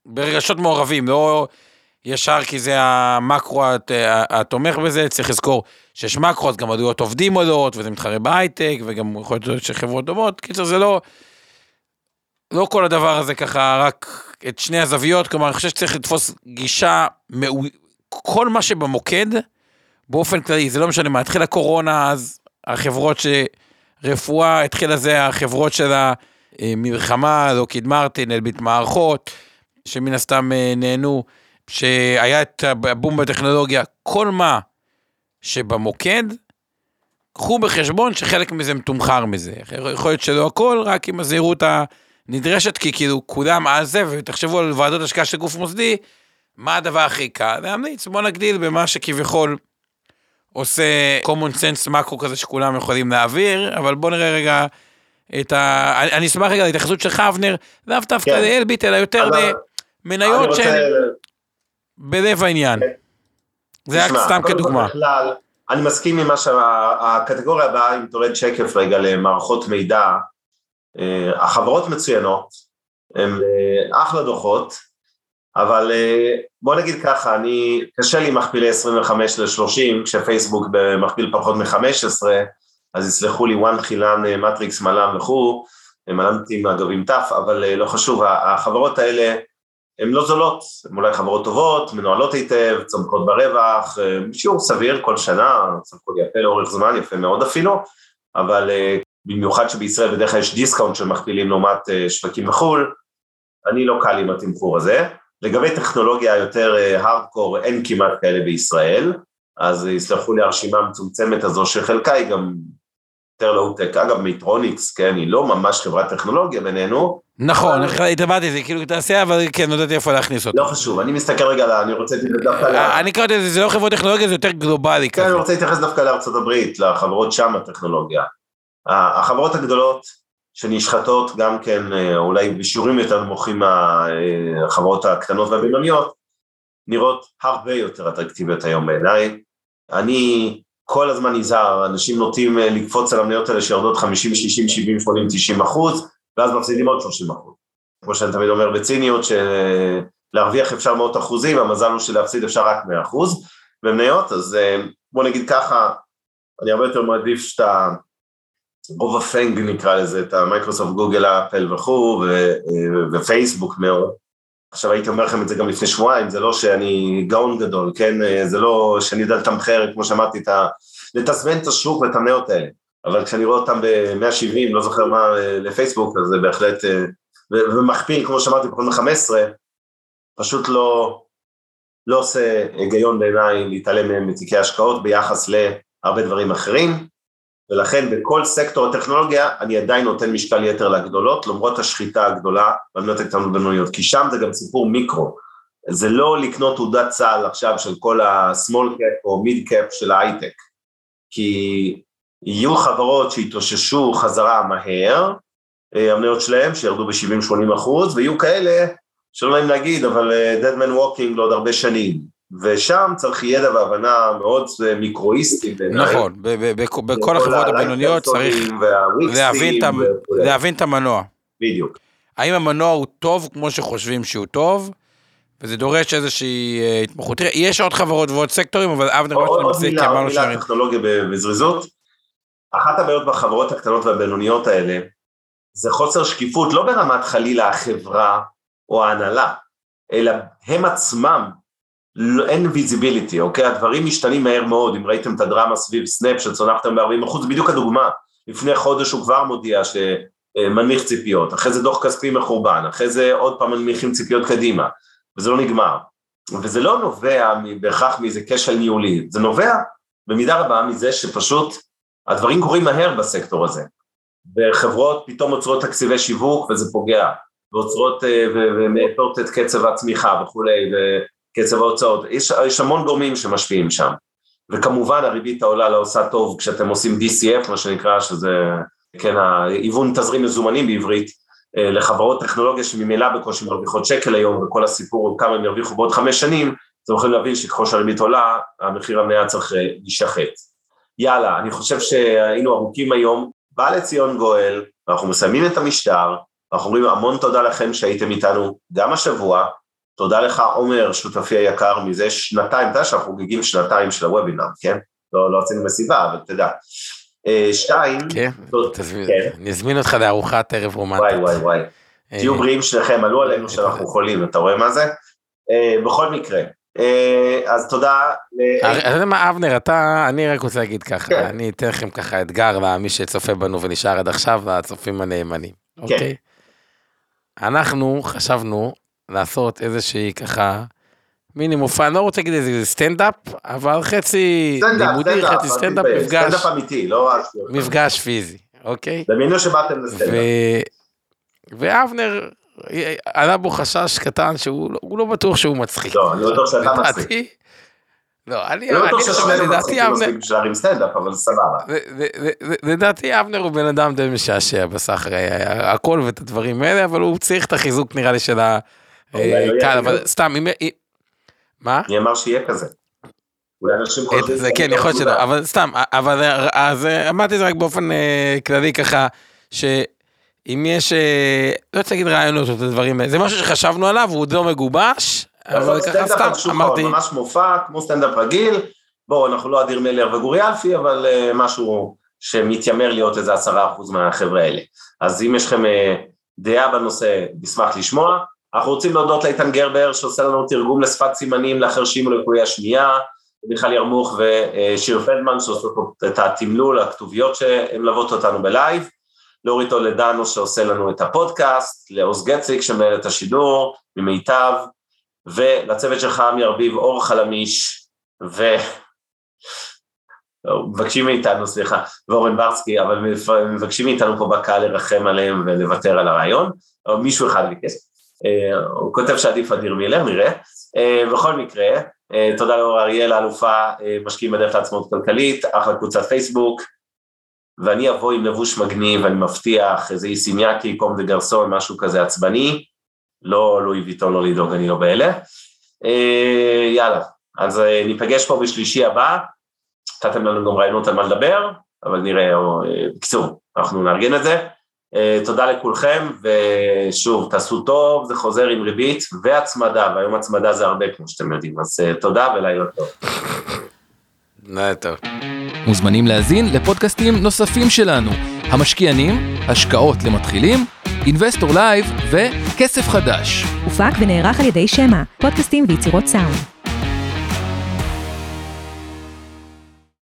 ברגשות מעורבים, לא ישר כי זה המקרו הת- התומך בזה, צריך לזכור שיש מקרו, אז גם עלויות עובדים עולות, וזה מתחרה בהייטק, וגם יכול להיות שחברות דומות, קיצר זה לא, לא כל הדבר הזה ככה, רק את שני הזוויות, כלומר, אני חושב שצריך לתפוס גישה, מאו... כל מה שבמוקד, באופן כללי, זה לא משנה מה, התחילה קורונה, אז החברות שרפואה, התחילה זה החברות של המלחמה, לוקיד מרטין, אלביט מערכות, שמן הסתם אה, נהנו, שהיה את הבום בטכנולוגיה, כל מה שבמוקד, קחו בחשבון שחלק מזה מתומחר מזה. יכול להיות שלא הכל, רק עם הזהירות הנדרשת, כי כאילו כולם על זה, ותחשבו על ועדות השקעה של גוף מוסדי, מה הדבר הכי קל? להמליץ, בוא נגדיל במה שכביכול עושה common sense מקרו כזה שכולם יכולים להעביר, אבל בוא נראה רגע את ה... אני, אני אשמח רגע להתייחסות שלך, אבנר, לאו דווקא כן. לאלביט, אלא יותר למניות שהן בלב העניין. זה תשמע, סתם כדוגמה. בכלל, אני מסכים עם מה שהקטגוריה הבאה, אם תורד שקף רגע למערכות מידע, אה, החברות מצוינות, הן אה, אחלה דוחות, אבל אה, בוא נגיד ככה, אני, קשה לי מכפילי 25 ל-30, כשפייסבוק במכפיל פחות מ-15, אז יסלחו לי וואן חילן, מטריקס, מלאם וכו', מלאמתים אגב עם ת', אבל לא חשוב, החברות האלה, הן לא זולות, הן אולי חברות טובות, מנוהלות היטב, צומחות ברווח, אה, שיעור סביר כל שנה, צומחות יפה לאורך זמן, יפה מאוד אפילו, אבל אה, במיוחד שבישראל בדרך כלל יש discount של מכפילים לעומת אה, שווקים בחו"ל, אני לא קל עם התמחור הזה. לגבי טכנולוגיה יותר הארדקור, אין כמעט כאלה בישראל, אז יסלחו לי הרשימה המצומצמת הזו, שחלקה היא גם יותר לואו-טק. אגב, מיטרוניקס, כן, היא לא ממש חברת טכנולוגיה בינינו. נכון, התלבטתי, זה כאילו תעשייה, אבל כן, לא ידעתי איפה להכניס אותו. לא חשוב, אני מסתכל רגע, אני רוצה להתייחס דווקא ל... אני קראתי לזה, זה לא חברות טכנולוגיה, זה יותר גלובלי כן. אני רוצה להתייחס דווקא לארצות הברית, לחברות שם הטכנולוגיה. החברות הגדולות שנשחטות גם כן, אה, אולי בשיעורים יותר נמוכים מהחברות הקטנות והבינוניות, נראות הרבה יותר אטרקטיביות היום בעיניי. אני כל הזמן נזהר, אנשים נוטים אה, לקפוץ על המניות האלה שיורדות 50, 60, 70, 80, 90 אחוז, ואז מפסידים עוד 30 אחוז. כמו שאני תמיד אומר בציניות, שלהרוויח אפשר מאות אחוזים, המזל הוא שלהפסיד אפשר רק 100 אחוז במניות, אז אה, בוא נגיד ככה, אני הרבה יותר מעדיף שאתה, רוב הפנג נקרא לזה, את המייקרוסופט, גוגל, אפל וכו', ו- ופייסבוק מאוד. עכשיו הייתי אומר לכם את זה גם לפני שבועיים, זה לא שאני גאון גדול, כן? זה לא שאני יודע לתמחר, כמו שאמרתי. לתזמן את השוק ואת המניות האלה. אבל כשאני רואה אותם ב-170, לא זוכר מה, לפייסבוק, אז זה בהחלט... ו- ומכפיל, כמו שאמרתי, פחות מ-15, פשוט לא, לא עושה היגיון בעיניי להתעלם מהם מתיקי השקעות ביחס להרבה דברים אחרים. ולכן בכל סקטור הטכנולוגיה אני עדיין נותן משקל יתר לגדולות, למרות השחיטה הגדולה במדינות הקטנות ובינוניות, כי שם זה גם סיפור מיקרו. זה לא לקנות תעודת צה"ל עכשיו של כל ה-small cap או mid cap של ההייטק, כי יהיו חברות שהתאוששו חזרה מהר, המניות שלהם שירדו ב-70-80 אחוז, ויהיו כאלה שלא נעים להגיד, אבל dead man walking לעוד הרבה שנים. ושם צריך ידע והבנה מאוד מיקרואיסטיים בעיניי. נכון, בכל החברות הבינוניות צריך להבין את המנוע. בדיוק. האם המנוע הוא טוב כמו שחושבים שהוא טוב, וזה דורש איזושהי התמחות. תראה, יש עוד חברות ועוד סקטורים, אבל אבנר עוד מילה, עוד מילה טכנולוגיה בזריזות. אחת הבעיות בחברות הקטנות והבינוניות האלה, זה חוסר שקיפות, לא ברמת חלילה החברה או ההנהלה, אלא הם עצמם אין visibility, אוקיי? הדברים משתנים מהר מאוד, אם ראיתם את הדרמה סביב Snap שצונחת ב-40%, זה בדיוק הדוגמה. לפני חודש הוא כבר מודיע שמנמיך ציפיות, אחרי זה דוח כספי מחורבן, אחרי זה עוד פעם מנמיכים ציפיות קדימה, וזה לא נגמר. וזה לא נובע בהכרח מאיזה כשל ניהולי, זה נובע במידה רבה מזה שפשוט הדברים קורים מהר בסקטור הזה. וחברות פתאום עוצרות תקציבי שיווק וזה פוגע, ועוצרות ומאפות את קצב הצמיחה וכולי, קצב ההוצאות, יש, יש המון גורמים שמשפיעים שם, וכמובן הריבית העולה לא עושה טוב כשאתם עושים DCF, מה שנקרא, שזה, כן, היוון תזרים מזומנים בעברית, לחברות טכנולוגיה שממילא בקושי מרוויחות שקל היום, וכל הסיפור הוא כמה הם ירוויחו בעוד חמש שנים, אתם יכולים להבין שככל שהריבית עולה, המחיר המניה צריך להישחט. יאללה, אני חושב שהיינו ארוכים היום, בא לציון גואל, ואנחנו מסיימים את המשטר, אנחנו אומרים המון תודה לכם שהייתם איתנו גם השבוע, תודה לך עומר, שותפי היקר, מזה שנתיים, אתה יודע שאנחנו חוגגים שנתיים של הוובינר, כן? לא, לא עשינו מסיבה, אבל תדע. שתיים, כן, אני אזמין אותך לארוחת ערב רומנטית. וואי וואי וואי, תהיו בריאים שניכם, עלו עלינו שאנחנו חולים, אתה רואה מה זה? בכל מקרה, אז תודה. אתה יודע מה, אבנר, אתה, אני רק רוצה להגיד ככה, אני אתן לכם ככה אתגר למי שצופה בנו ונשאר עד עכשיו, לצופים הנאמנים, אוקיי? אנחנו חשבנו לעשות איזושהי ככה מיני מופע, אני לא רוצה להגיד איזה סטנדאפ, אבל חצי לימודי, חצי סטנדאפ, מפגש, לא מפגש פיזי, אוקיי? דמיינו שבאתם לסטנדאפ. ואבנר, עלה בו חשש קטן שהוא לא בטוח שהוא מצחיק. לא, אני לא בטוח שאתה מצחיק. לא, אני לא סטנדאפ, אבל סבבה. לדעתי אבנר הוא בן אדם די משעשע בסך הכל ואת הדברים האלה, אבל הוא צריך את החיזוק נראה לי של ה... קל, אבל סתם, אם... מה? מי אמר שיהיה כזה? זה כן, יכול להיות שלא, אבל סתם, אבל אז אמרתי את זה רק באופן כללי ככה, שאם יש, לא רוצה להגיד רעיונות או את הדברים האלה, זה משהו שחשבנו עליו, הוא עוד לא מגובש, אבל ככה סתם, אמרתי... ממש מופע, כמו סטנדאפ רגיל, בואו, אנחנו לא אדיר מלר וגורי אלפי, אבל משהו שמתיימר להיות איזה עשרה אחוז מהחבר'ה האלה. אז אם יש לכם דעה בנושא, נשמח לשמוע. אנחנו רוצים להודות לאיתן גרבר שעושה לנו תרגום לשפת סימנים לחרשים ולקויי השמיעה, מיכל ירמוך ושיר פלדמן שעושות את התמלול, הכתוביות שמלוות אותנו בלייב, לאורית אולדנו שעושה לנו את הפודקאסט, לעוז גציק שמנהל את השידור, ממיטב, ולצוות שלך עמי ארביב, אור חלמיש, ו... <laughs> מבקשים מאיתנו, סליחה, ואורן ברסקי, אבל מבקשים מאיתנו פה בקהל לרחם עליהם ולוותר על הרעיון, או מישהו אחד ביקש. אה, הוא כותב שעדיף אדיר מילר, נראה. אה, בכל מקרה, אה, תודה לאור אריאל, האלופה, משקיעים בדרך לעצמאות כלכלית, אחלה קבוצת פייסבוק, ואני אבוא עם לבוש מגניב, אני מבטיח, איזה איסיניאקי, קום דה גרסון, משהו כזה עצבני, לא לואי ויטון, לא לדאוג, אני לא באלה. יאללה, אז ניפגש פה בשלישי הבא, נתתם לנו גם רעיונות על מה לדבר, אבל נראה, בקיצור, אנחנו נארגן את זה. אה, תודה לכולכם, ושוב, תעשו טוב, זה חוזר עם ריבית והצמדה, והיום הצמדה זה הרבה כמו שאתם יודעים, אז אה, תודה ולילה טוב. לילה טוב. מוזמנים להאזין לפודקאסטים נוספים שלנו, המשקיענים, השקעות למתחילים, Investor Live וכסף חדש. הופק ונערך על ידי שמע, פודקאסטים ויצירות סאונד.